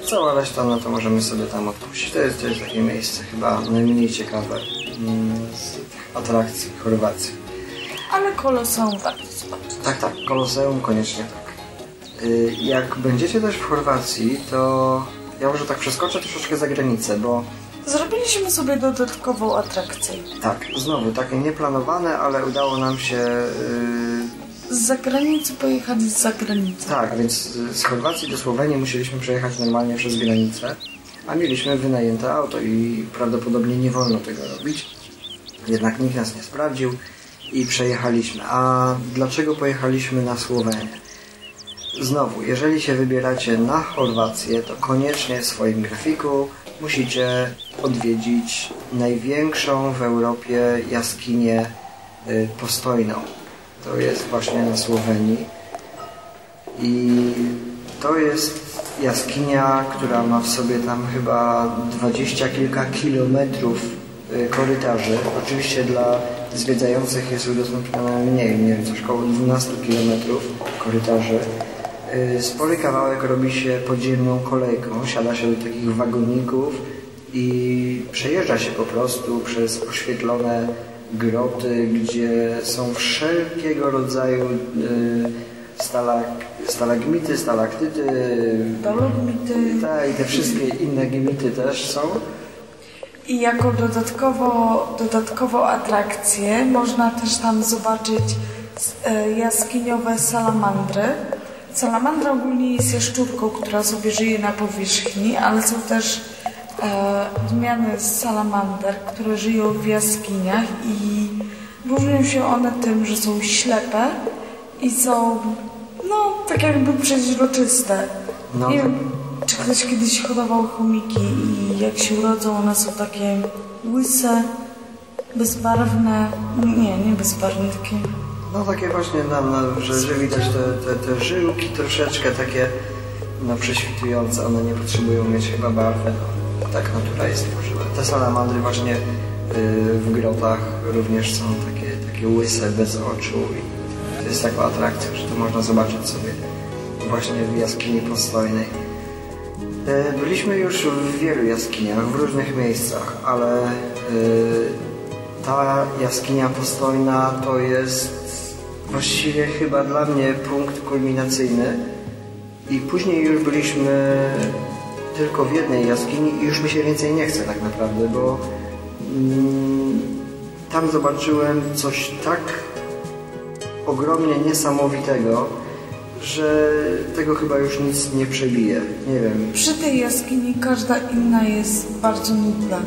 cała reszta, no to możemy sobie tam odpuścić. To jest, to jest takie miejsce chyba najmniej ciekawe mm, z atrakcji Chorwacji. Ale Koloseum warto zobaczyć. Tak, tak. Koloseum koniecznie tak. Y, Jak będziecie też w Chorwacji, to ja może tak przeskoczę troszeczkę za granicę, bo Zrobiliśmy sobie dodatkową atrakcję. tak, znowu takie nieplanowane, ale udało nam się y, Z zagranicy pojechać z zagranicy. Tak, więc z Chorwacji do Słowenii musieliśmy przejechać normalnie przez granicę, a mieliśmy wynajęte auto i prawdopodobnie nie wolno tego robić. Jednak nikt nas nie sprawdził i przejechaliśmy. A dlaczego pojechaliśmy na Słowenię? Znowu, jeżeli się wybieracie na Chorwację, to koniecznie w swoim grafiku musicie odwiedzić największą w Europie jaskinię y, postojną. To jest właśnie na Słowenii. I to jest jaskinia, która ma w sobie tam chyba dwadzieścia kilka kilometrów korytarzy. Oczywiście dla zwiedzających jest udostępnione mniej, nie wiem, coś około 12 kilometrów korytarzy. Y, Spory kawałek robi się podziemną kolejką, siada się do takich wagoników i przejeżdża się po prostu przez oświetlone groty, gdzie są wszelkiego rodzaju y, stalak, stalagmity, stalaktyty, Dolomity. tak, i te wszystkie inne gmity też są. I jako dodatkowo, dodatkową atrakcję można też tam zobaczyć e, jaskiniowe salamandry. Salamandra ogólnie jest jaszczurką, która sobie żyje na powierzchni, ale są też e, odmiany z salamander, które żyją w jaskiniach i różnią się one tym, że są ślepe i są no tak jakby przeźroczyste. No. Nie wiem, czy ktoś kiedyś hodował chomiki jak się urodzą, one są takie łyse, bezbarwne. Nie, nie bezbarwne, takie No takie właśnie, no, no, że, że widać te, te, te żyłki troszeczkę takie no, prześwitujące, one nie potrzebują mieć chyba barwy, no, tak natura jest tworzywa. Te salamandry właśnie y, w grotach również są takie, takie łyse, bez oczu i to jest taka atrakcja, że to można zobaczyć sobie właśnie w jaskini postojnej. E, Byliśmy już w wielu jaskiniach, w różnych miejscach, ale y, ta jaskinia postojna to jest właściwie chyba dla mnie punkt kulminacyjny. I później już byliśmy tylko w jednej jaskini i już mi się więcej nie chce tak naprawdę, bo mm, tam zobaczyłem coś tak ogromnie niesamowitego, że tego chyba już nic nie przebije. Nie wiem, Przy tej jaskini każda inna jest bardzo nudna.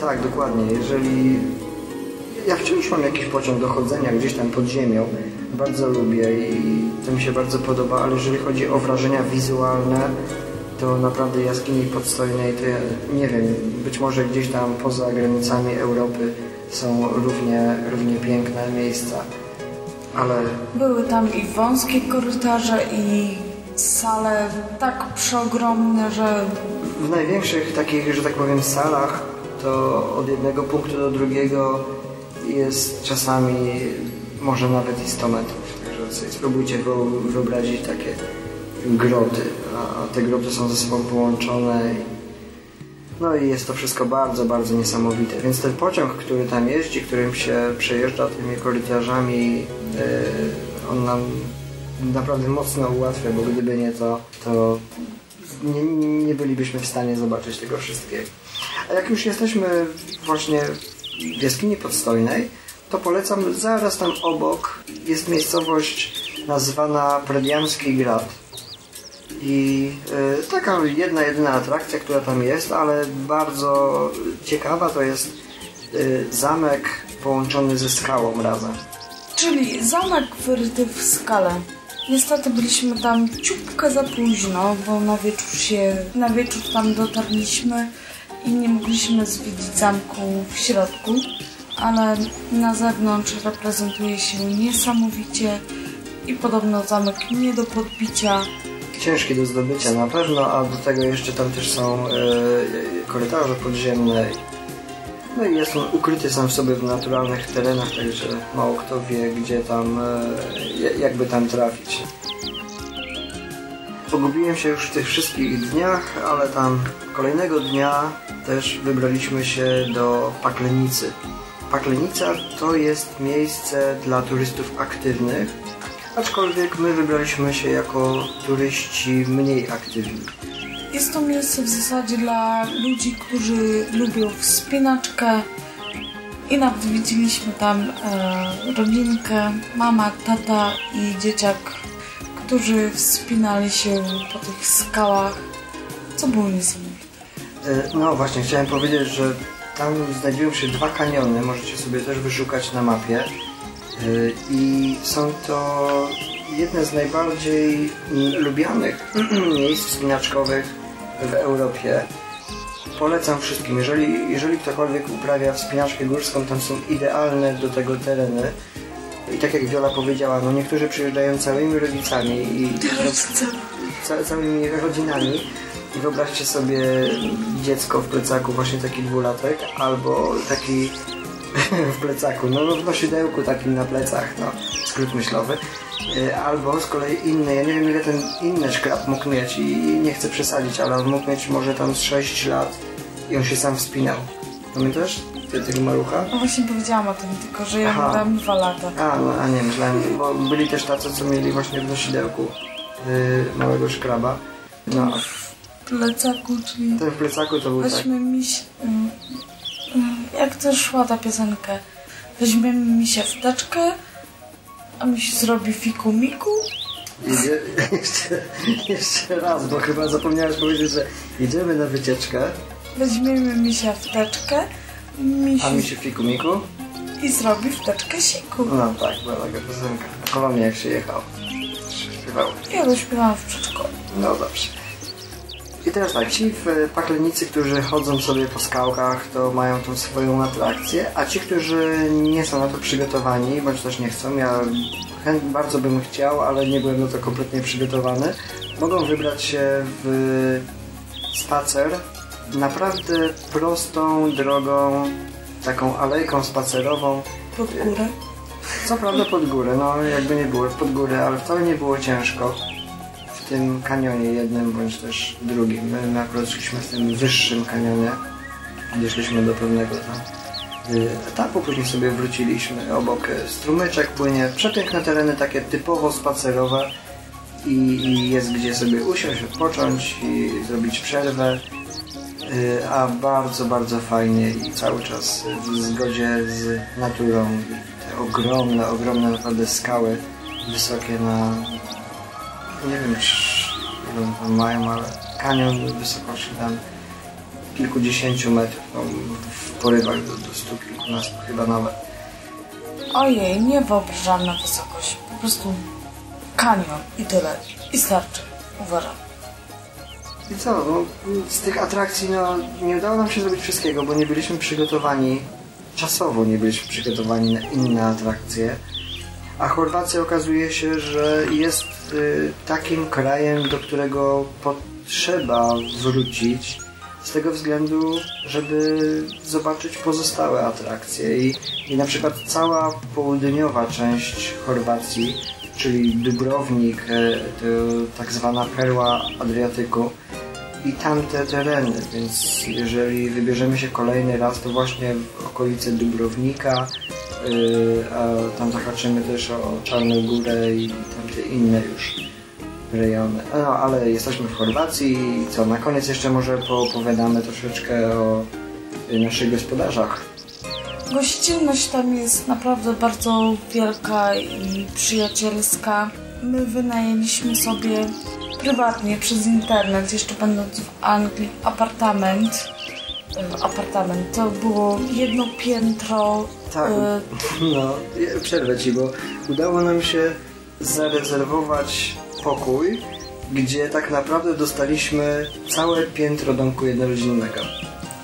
Tak, dokładnie. Jeżeli ja wciąż mam jakiś pociąg do chodzenia gdzieś tam pod ziemią, bardzo lubię i to mi się bardzo podoba, ale jeżeli chodzi o wrażenia wizualne, to naprawdę jaskini podstojnej, to ja nie wiem, być może gdzieś tam poza granicami Europy są równie, równie piękne miejsca, ale Były tam i wąskie korytarze, i sale tak przeogromne, że w największych takich, że tak powiem, salach to od jednego punktu do drugiego jest czasami może nawet i 100 metrów. Także sobie spróbujcie wyo- wyobrazić takie groty, a te groty są ze sobą połączone. No i jest to wszystko bardzo, bardzo niesamowite. Więc ten pociąg, który tam jeździ, którym się przejeżdża tymi korytarzami, yy, on nam naprawdę mocno ułatwia, bo gdyby nie to, to nie, nie bylibyśmy w stanie zobaczyć tego wszystkiego. A jak już jesteśmy właśnie w jaskini podstojnej, to polecam zaraz tam obok jest miejscowość nazwana Prediamski Grad. I y, taka jedna, jedyna atrakcja, która tam jest, ale bardzo ciekawa to jest y, zamek połączony ze skałą razem. Czyli zamek wyryty w skale. Niestety byliśmy tam ciupkę za późno, bo na wieczór się, na wieczór tam dotarliśmy i nie mogliśmy zwiedzić zamku w środku, ale na zewnątrz reprezentuje się niesamowicie i podobno zamek nie do podbicia. Ciężki do zdobycia na pewno, a do tego jeszcze tam też są y, korytarze podziemne. No i jest on ukryty sam w sobie w naturalnych terenach, także mało kto wie, gdzie tam, y, jakby tam trafić. Pogubiłem się już w tych wszystkich dniach, ale tam kolejnego dnia też wybraliśmy się do Paklenicy. Paklenica to jest miejsce dla turystów aktywnych, aczkolwiek my wybraliśmy się jako turyści mniej aktywni. Jest to miejsce w zasadzie dla ludzi, którzy lubią wspinaczkę i nawet widzieliśmy tam e, rodzinkę, mama, tata i dzieciak, którzy wspinali się po tych skałach, co było niesamowite. E, No właśnie, chciałem powiedzieć, że tam znajdują się dwa kaniony, możecie sobie też wyszukać na mapie. E, I są to jedne z najbardziej lubianych miejsc wspinaczkowych w Europie. Polecam wszystkim, jeżeli, jeżeli ktokolwiek uprawia wspinaczkę górską, tam są idealne do tego tereny. I tak jak Wiola powiedziała, no niektórzy przyjeżdżają całymi rodzicami i ca, całymi rodzinami i wyobraźcie sobie dziecko w plecaku, właśnie taki dwulatek, albo taki w plecaku, no w nosidełku takim na plecach, no skrót myślowy. Y, Albo z kolei inny, ja nie wiem ile ten inny szkrab mógł mieć i nie chcę przesadzić, ale on mógł mieć może tam z 6 lat i on się sam wspinał. Pamiętasz tego malucha? No właśnie powiedziałam o tym, tylko że ja Aha. miałam dwa lata. A, no, a nie, myślałem, bo byli też tacy, co mieli właśnie w nosidełku y, małego szkraba. No, W plecaku, czyli ten w plecaku to był tak. weźmy miś... mm, mm, Jak to szła ta piosenka? Weźmiemy misia w teczkę, a miś zrobi fiku miku. Idzie, jeszcze, jeszcze raz, bo chyba zapomniałeś powiedzieć, że idziemy na wycieczkę, Weźmiemy misia w teczkę, miś a mi się fiku miku. i zrobi w teczkę siku. No tak, była taka piosenka. W Kolonii jak się jechał. Śpiewał. Ja go śpiewałam w przedszkolu. No dobrze. I teraz tak, ci w paklenicy, którzy chodzą sobie po skałkach, to mają tą swoją atrakcję, a ci, którzy nie są na to przygotowani, bądź też nie chcą, ja bardzo bym chciał, ale nie byłem na to kompletnie przygotowany, mogą wybrać się w spacer naprawdę prostą drogą, taką alejką spacerową, Pod górę. co prawda pod górę, no jakby nie było pod górę, ale wcale nie było ciężko w tym kanionie jednym bądź też drugim. My, my akurat szliśmy w tym wyższym kanionie, gdzie do pewnego tam y, etapu, później sobie wróciliśmy obok y, strumyczek płynie, przepiękne tereny takie typowo spacerowe i, i jest gdzie sobie usiąść, odpocząć i zrobić przerwę. Y, A bardzo, bardzo fajnie i cały czas w zgodzie z naturą. Te ogromne, ogromne naprawdę skały wysokie na nie wiem czy ile one tam mają, ale kanion wysokości tam kilkudziesięciu metrów, no, w porywach do, do stu kilkunastu chyba nawet. Ojej, niewyobrażalna wysokość. Po prostu kanion i tyle. I starczy. Uważam. I co, no, z tych atrakcji no, nie udało nam się zrobić wszystkiego, bo nie byliśmy przygotowani, czasowo nie byliśmy przygotowani na inne atrakcje. A Chorwacja okazuje się, że jest y, takim krajem, do którego potrzeba wrócić z tego względu, żeby zobaczyć pozostałe atrakcje. I, i na przykład cała południowa część Chorwacji, czyli Dubrownik, e, to tak zwana perła Adriatyku, i tamte tereny, więc jeżeli wybierzemy się kolejny raz, to właśnie w okolice Dubrownika, a tam zahaczymy też o Czarną Górę i tamte inne już rejony. No, ale jesteśmy w Chorwacji i co, na koniec jeszcze może poopowiadamy troszeczkę o y, naszych gospodarzach. Gościnność tam jest naprawdę bardzo wielka i przyjacielska. my wynajęliśmy sobie prywatnie przez internet, jeszcze będąc w Anglii, apartament. E, Apartament. To było jedno piętro. Tak, e, no, przerwę ci, bo udało nam się zarezerwować pokój, gdzie tak naprawdę dostaliśmy całe piętro domku jednorodzinnego.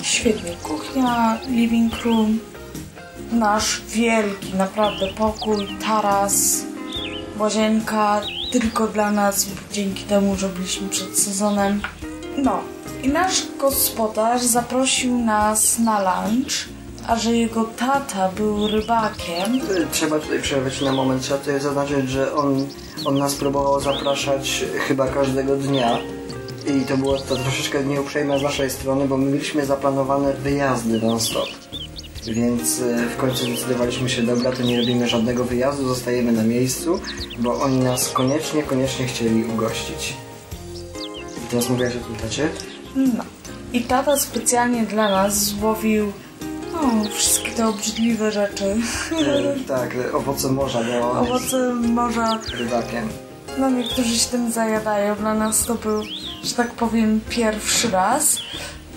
Świetnie. Kuchnia, living room, nasz wielki naprawdę pokój, taras, łazienka tylko dla nas, dzięki temu, że byliśmy przed sezonem. No i nasz gospodarz zaprosił nas na lunch, a że jego tata był rybakiem, Y, Trzeba tutaj przerwać na moment, trzeba tutaj zaznaczyć, że on, on nas próbował zapraszać chyba każdego dnia. I to było to troszeczkę nieuprzejme z naszej strony, bo my mieliśmy zaplanowane wyjazdy non-stop. Więc y, w końcu zdecydowaliśmy się, dobra, to nie robimy żadnego wyjazdu, zostajemy na miejscu, bo oni nas koniecznie, koniecznie chcieli ugościć. I teraz mówiłaś o tym tacie? No. I tata specjalnie dla nas złowił no, wszystkie te obrzydliwe rzeczy. Y, tak, y, owoce morza, bo Owoce morza. rybakiem. No niektórzy się tym zajadają. Dla nas to był, że tak powiem, pierwszy raz.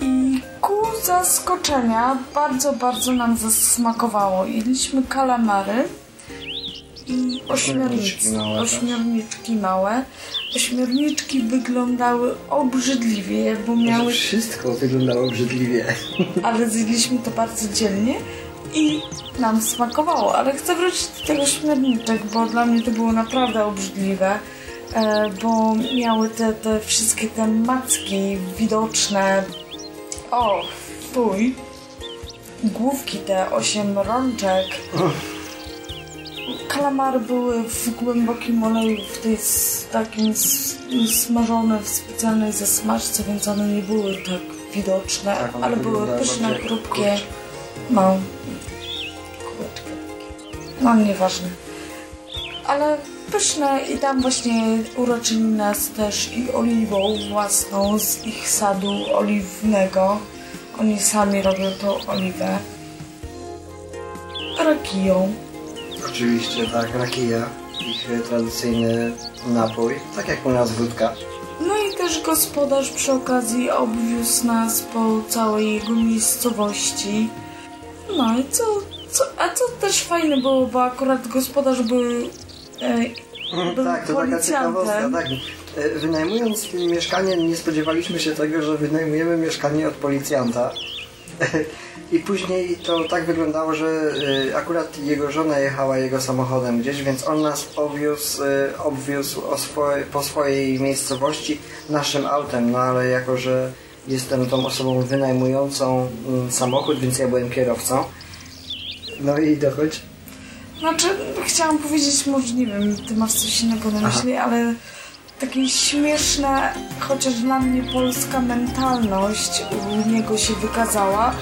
I ku zaskoczenia bardzo, bardzo nam zasmakowało. Jedliśmy kalamary i Ośmiorniczki małe, tak? ośmiorniczki małe. Ośmiorniczki wyglądały obrzydliwie, bo miały Wszystko wyglądało obrzydliwie. ale zjedliśmy to bardzo dzielnie i nam smakowało. Ale chcę wrócić do tego śmierniczek, bo dla mnie to było naprawdę obrzydliwe, e, bo miały te, te wszystkie te macki widoczne. O, fuj. Główki te, osiem rączek. Kalamary były w głębokim oleju, w tej takim smażone w specjalnej zasmażce, więc one nie były tak widoczne, Tak, ale były pyszne, kurcze. No, kółeczka. No, nieważne. Ale pyszne i tam właśnie uroczyli nas też i oliwą własną z ich sadu oliwnego. Oni sami robią tą oliwę. Rakiją. Oczywiście, tak, rakija, ich tradycyjny napój, tak jak u nas wódka. No i też gospodarz przy okazji obwiózł nas po całej jego miejscowości. No i co, co a co też fajne było, bo akurat gospodarz był, e, był tak, to taka ciekawostka, tak. E, Wynajmując mieszkanie, nie spodziewaliśmy się tego, że wynajmujemy mieszkanie od policjanta. I później to tak wyglądało, że e, akurat jego żona jechała jego samochodem gdzieś, więc on nas obwiózł, e, obwiózł o swoje, po swojej miejscowości naszym autem, no ale jako, że jestem tą osobą wynajmującą mm, samochód, więc ja byłem kierowcą. No i dochodź. Znaczy, chciałam powiedzieć, może nie wiem, ty masz coś innego na myśli, ale takie śmieszne, chociaż dla mnie polska mentalność u niego się wykazała,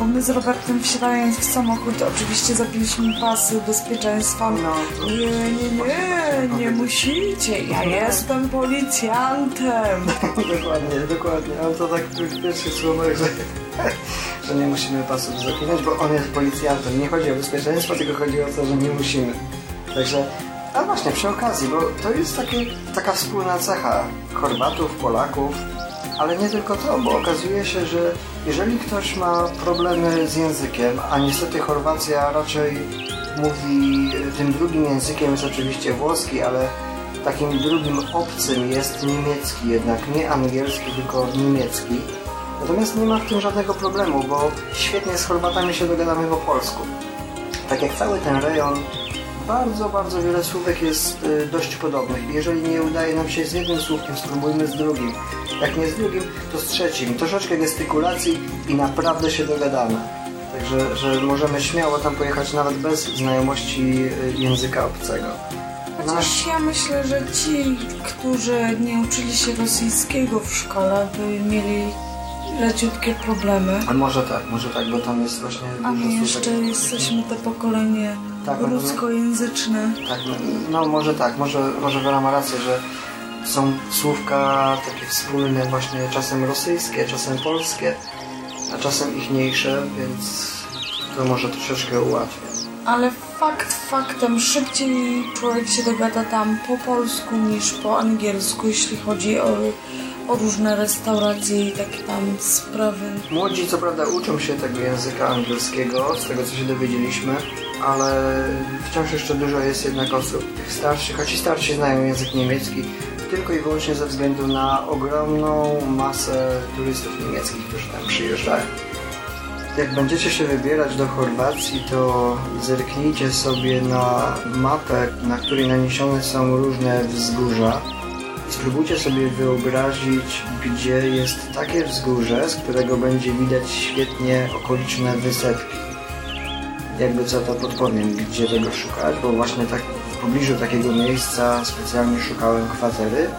bo my z Robertem wsiadając w samochód oczywiście zapiliśmy pasy bezpieczeństwa. No. Nie, nie, nie, nie musicie, ja jestem policjantem. dokładnie, dokładnie. On to tak w pierwszych słowach, że, że nie musimy pasów zapinać, bo on jest policjantem. Nie chodzi o bezpieczeństwo, tylko chodzi o to, że nie musimy. Także, a właśnie przy okazji, bo to jest takie, taka wspólna cecha Chorwatów, Polaków, ale nie tylko to, bo okazuje się, że jeżeli ktoś ma problemy z językiem, a niestety Chorwacja raczej mówi tym drugim językiem jest oczywiście włoski, ale takim drugim obcym jest niemiecki jednak, nie angielski, tylko niemiecki. Natomiast nie ma w tym żadnego problemu, bo świetnie z Chorwatami się dogadamy po polsku. Tak jak cały ten rejon, bardzo, bardzo wiele słówek jest y, dość podobnych. Jeżeli nie udaje nam się z jednym słówkiem, spróbujmy z drugim. Jak nie z drugim, to z trzecim. Troszeczkę gestykulacji i naprawdę się dogadamy. Także że możemy śmiało tam pojechać nawet bez znajomości y, języka obcego. Chociaż ja myślę, że ci, którzy nie uczyli się rosyjskiego w szkole, by mieli leciutkie problemy. a może tak, może tak, bo tam jest właśnie A dużo my słówek. jeszcze jesteśmy to pokolenie Tak, no, ruskojęzyczne. Tak, no, no może tak, może, może Wera ma rację, że są słówka takie wspólne właśnie czasem rosyjskie, czasem polskie, a czasem ichniejsze, więc to może troszeczkę ułatwia. Ale fakt faktem, szybciej człowiek się dogada tam po polsku niż po angielsku, jeśli chodzi o, o różne restauracje i takie tam sprawy. Młodzi co prawda uczą się tego języka angielskiego, z tego co się dowiedzieliśmy, ale wciąż jeszcze dużo jest jednak osób starszych, choć i starsi znają język niemiecki, tylko i wyłącznie ze względu na ogromną masę turystów niemieckich, którzy tam przyjeżdżają. Jak będziecie się wybierać do Chorwacji, to zerknijcie sobie na mapę, na której naniesione są różne wzgórza. Spróbujcie sobie wyobrazić, gdzie jest takie wzgórze, z którego będzie widać świetnie okoliczne wysepki. Jakby co to podpowiem, gdzie tego szukać, bo właśnie tak w pobliżu takiego miejsca specjalnie szukałem kwatery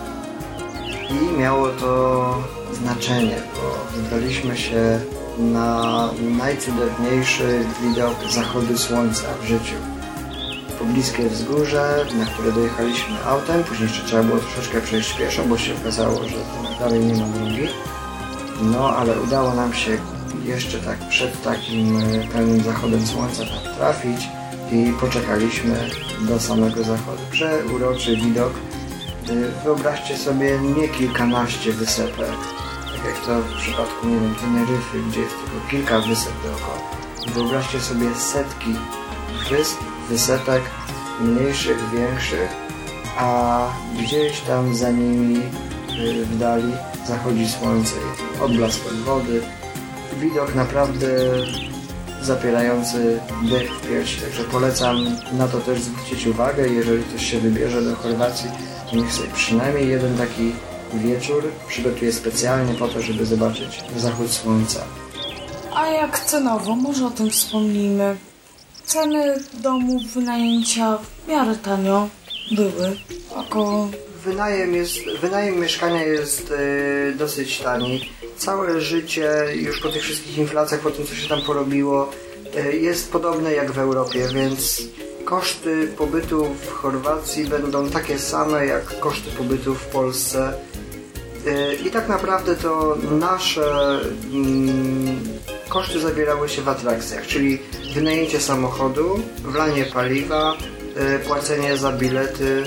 i miało to znaczenie, bo wybraliśmy się na najcudowniejszy widok zachodu słońca w życiu. Pobliskie wzgórze, na które dojechaliśmy autem, później jeszcze trzeba było troszeczkę przejść pieszo, bo się okazało, że dalej nie ma drogi. No, ale udało nam się jeszcze tak przed takim e, pełnym zachodem słońca tam trafić i poczekaliśmy do samego zachodu. Przeuroczy widok. E, Wyobraźcie sobie nie kilkanaście wysepek, tak jak to w przypadku, nie wiem, Teneryfy, gdzie jest tylko kilka wysep dookoła. Wyobraźcie sobie setki wysp, wysepek, mniejszych, większych, a gdzieś tam za nimi y, w dali zachodzi słońce odblask od wody. Widok naprawdę zapierający dech w piersi, także polecam na to też zwrócić uwagę. Jeżeli ktoś się wybierze do Chorwacji, to niech sobie przynajmniej jeden taki wieczór przygotuje specjalnie po to, żeby zobaczyć zachód słońca. A jak cenowo, może o tym wspomnijmy. Ceny domów, wynajęcia w miarę tanio były. Około Wynajem, jest, wynajem mieszkania jest e, dosyć tani. Całe życie, już po tych wszystkich inflacjach, po tym co się tam porobiło, e, jest podobne jak w Europie, więc koszty pobytu w Chorwacji będą takie same jak koszty pobytu w Polsce. E, I tak naprawdę to nasze mm, koszty zawierały się w atrakcjach, czyli wynajęcie samochodu, wlanie paliwa, płacenie za bilety,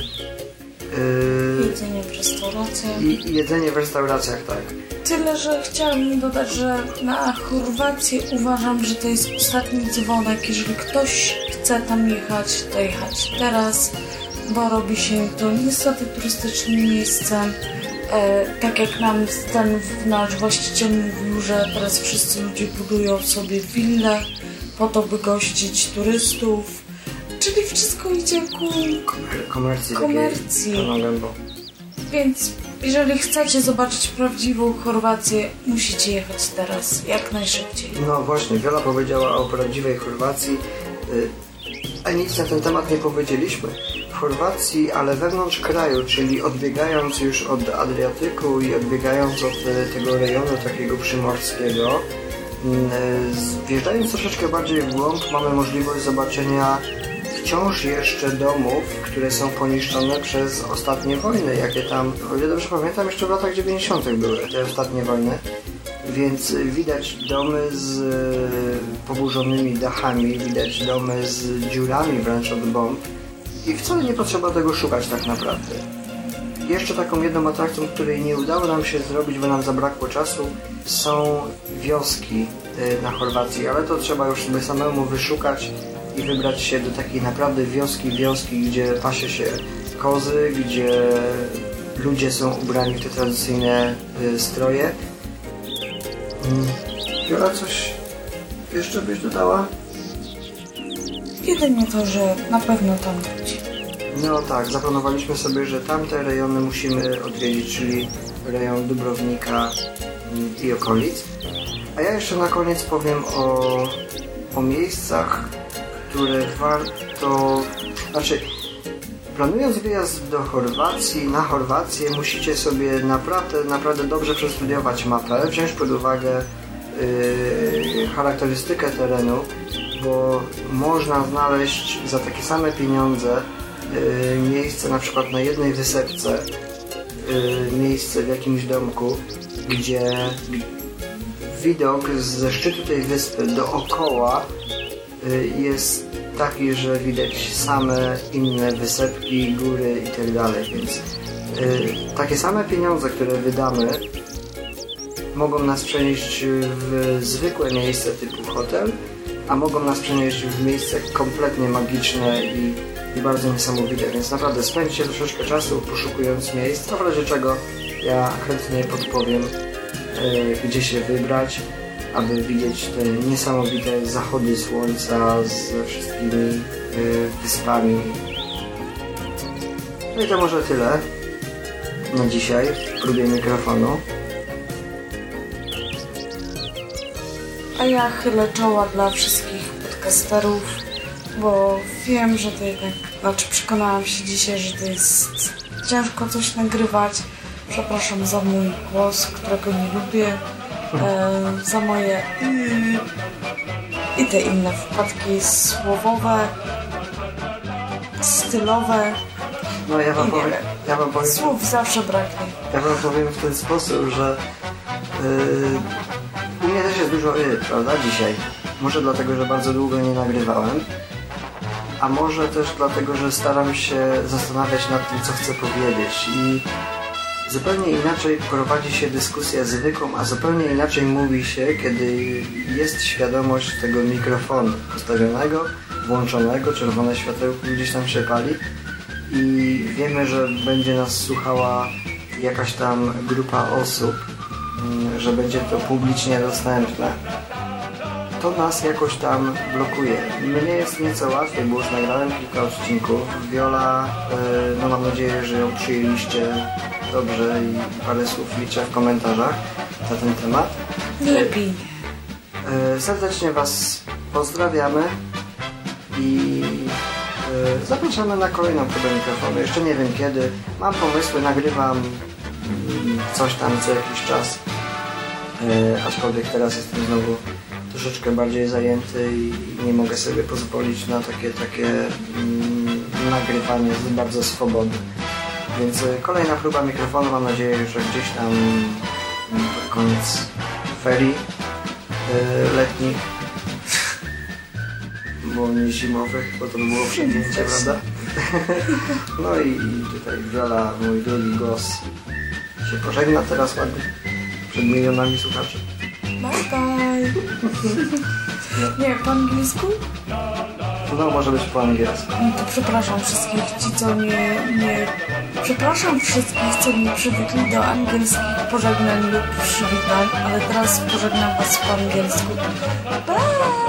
jedzenie w restauracjach. i jedzenie w restauracjach, tak. Tyle, że chciałabym dodać, że na Chorwację uważam, że to jest ostatni dzwonek. Jeżeli ktoś chce tam jechać, to jechać teraz, bo robi się to niestety turystyczne miejsce. E, tak jak nam ten nasz właściciel mówił, że teraz wszyscy ludzie budują sobie wille po to, by gościć turystów. Czyli wszystko idzie ku Komer- Komercji. Komercji. Więc jeżeli chcecie zobaczyć prawdziwą Chorwację, musicie jechać teraz, jak najszybciej. No właśnie, Wiola powiedziała o prawdziwej Chorwacji, y, a nic na ten temat nie powiedzieliśmy. W Chorwacji, ale wewnątrz kraju, czyli odbiegając już od Adriatyku i odbiegając od y, tego rejonu takiego przymorskiego, mm, y, wjeżdżając troszeczkę bardziej w głąb, mamy możliwość zobaczenia wciąż jeszcze domów, które są poniszczone przez ostatnie wojny, jakie tam, o ile dobrze pamiętam, jeszcze w latach 90. były te ostatnie wojny. Więc widać domy z y, poburzonymi dachami, widać domy z dziurami wręcz od bomb i wcale nie potrzeba tego szukać tak naprawdę. Jeszcze taką jedną atrakcją, której nie udało nam się zrobić, bo nam zabrakło czasu, są wioski y, na Chorwacji, ale to trzeba już sobie samemu wyszukać i wybrać się do takiej naprawdę wioski, wioski, gdzie pasie się kozy, gdzie ludzie są ubrani w te tradycyjne y, stroje. Mm. Jola, coś jeszcze byś dodała? Jedynie to, że na pewno tam być. No tak, zaplanowaliśmy sobie, że tamte rejony musimy odwiedzić, czyli rejon Dubrownika mm, i okolic. A ja jeszcze na koniec powiem o, o miejscach, które warto... Znaczy, planując wyjazd do Chorwacji, na Chorwację, musicie sobie naprawdę, naprawdę dobrze przestudiować mapę, wziąć pod uwagę yy, charakterystykę terenu, bo można znaleźć za takie same pieniądze yy, miejsce na przykład na jednej wysepce, yy, miejsce w jakimś domku, gdzie widok ze szczytu tej wyspy dookoła jest taki, że widać same inne wysepki, góry i tak więc y, takie same pieniądze, które wydamy mogą nas przenieść w zwykłe miejsce typu hotel, a mogą nas przenieść w miejsce kompletnie magiczne i, i bardzo niesamowite, więc naprawdę spędźcie troszeczkę czasu poszukując miejsc, a w razie czego ja chętnie podpowiem, e, gdzie się wybrać, aby widzieć te niesamowite zachody słońca ze wszystkimi e, wyspami. No i to może tyle na dzisiaj w próbie mikrofonu. A ja chylę czoła dla wszystkich podcasterów, bo wiem, że to jednak, znaczy przekonałam się dzisiaj, że to jest ciężko coś nagrywać. Przepraszam za mój głos, którego nie lubię, e, za moje i, i te inne wpadki słowowe, stylowe. No ja wam powiem, wiem. ja wam powiem, Słów zawsze braknie. ja wam powiem w ten sposób, że yy, u mnie też jest dużo y, prawda, dzisiaj. Może dlatego, że bardzo długo nie nagrywałem, a może też dlatego, że staram się zastanawiać nad tym, co chcę powiedzieć i zupełnie inaczej prowadzi się dyskusja zwykłą, a zupełnie inaczej mówi się, kiedy jest świadomość tego mikrofonu postawionego, włączonego, czerwone światełko gdzieś tam się pali i wiemy, że będzie nas słuchała jakaś tam grupa osób, mm, że będzie to publicznie dostępne. To nas jakoś tam blokuje. Mnie jest nieco łatwiej, bo już nagrałem kilka odcinków. Viola, e, no mam nadzieję, że ją przyjęliście dobrze i parę słów liczę w komentarzach na ten temat. Bij. E, Serdecznie Was pozdrawiamy i e, zapraszamy na kolejną próbę mikrofonu. Jeszcze nie wiem kiedy. Mam pomysły, nagrywam mm, coś tam co jakiś czas. E, Aczkolwiek teraz jestem znowu troszeczkę bardziej zajęty i nie mogę sobie pozwolić na takie, takie mm, nagrywanie bardzo swobodne. Więc e, kolejna próba mikrofonu, mam nadzieję, że gdzieś tam mm, pod koniec ferii e, letnich, bo nie zimowych, bo to by było przegięcie, prawda? No i tutaj Wiola, mój drugi głos, się pożegna teraz ładnie przed milionami słuchaczy. Bye bye. Nie, po angielsku? No, może być po angielsku. No to przepraszam wszystkich ci, co nie, nie... Przepraszam wszystkich, co nie przywykli do angielskich pożegnań lub przywitań, ale teraz pożegnam was po angielsku. Bye!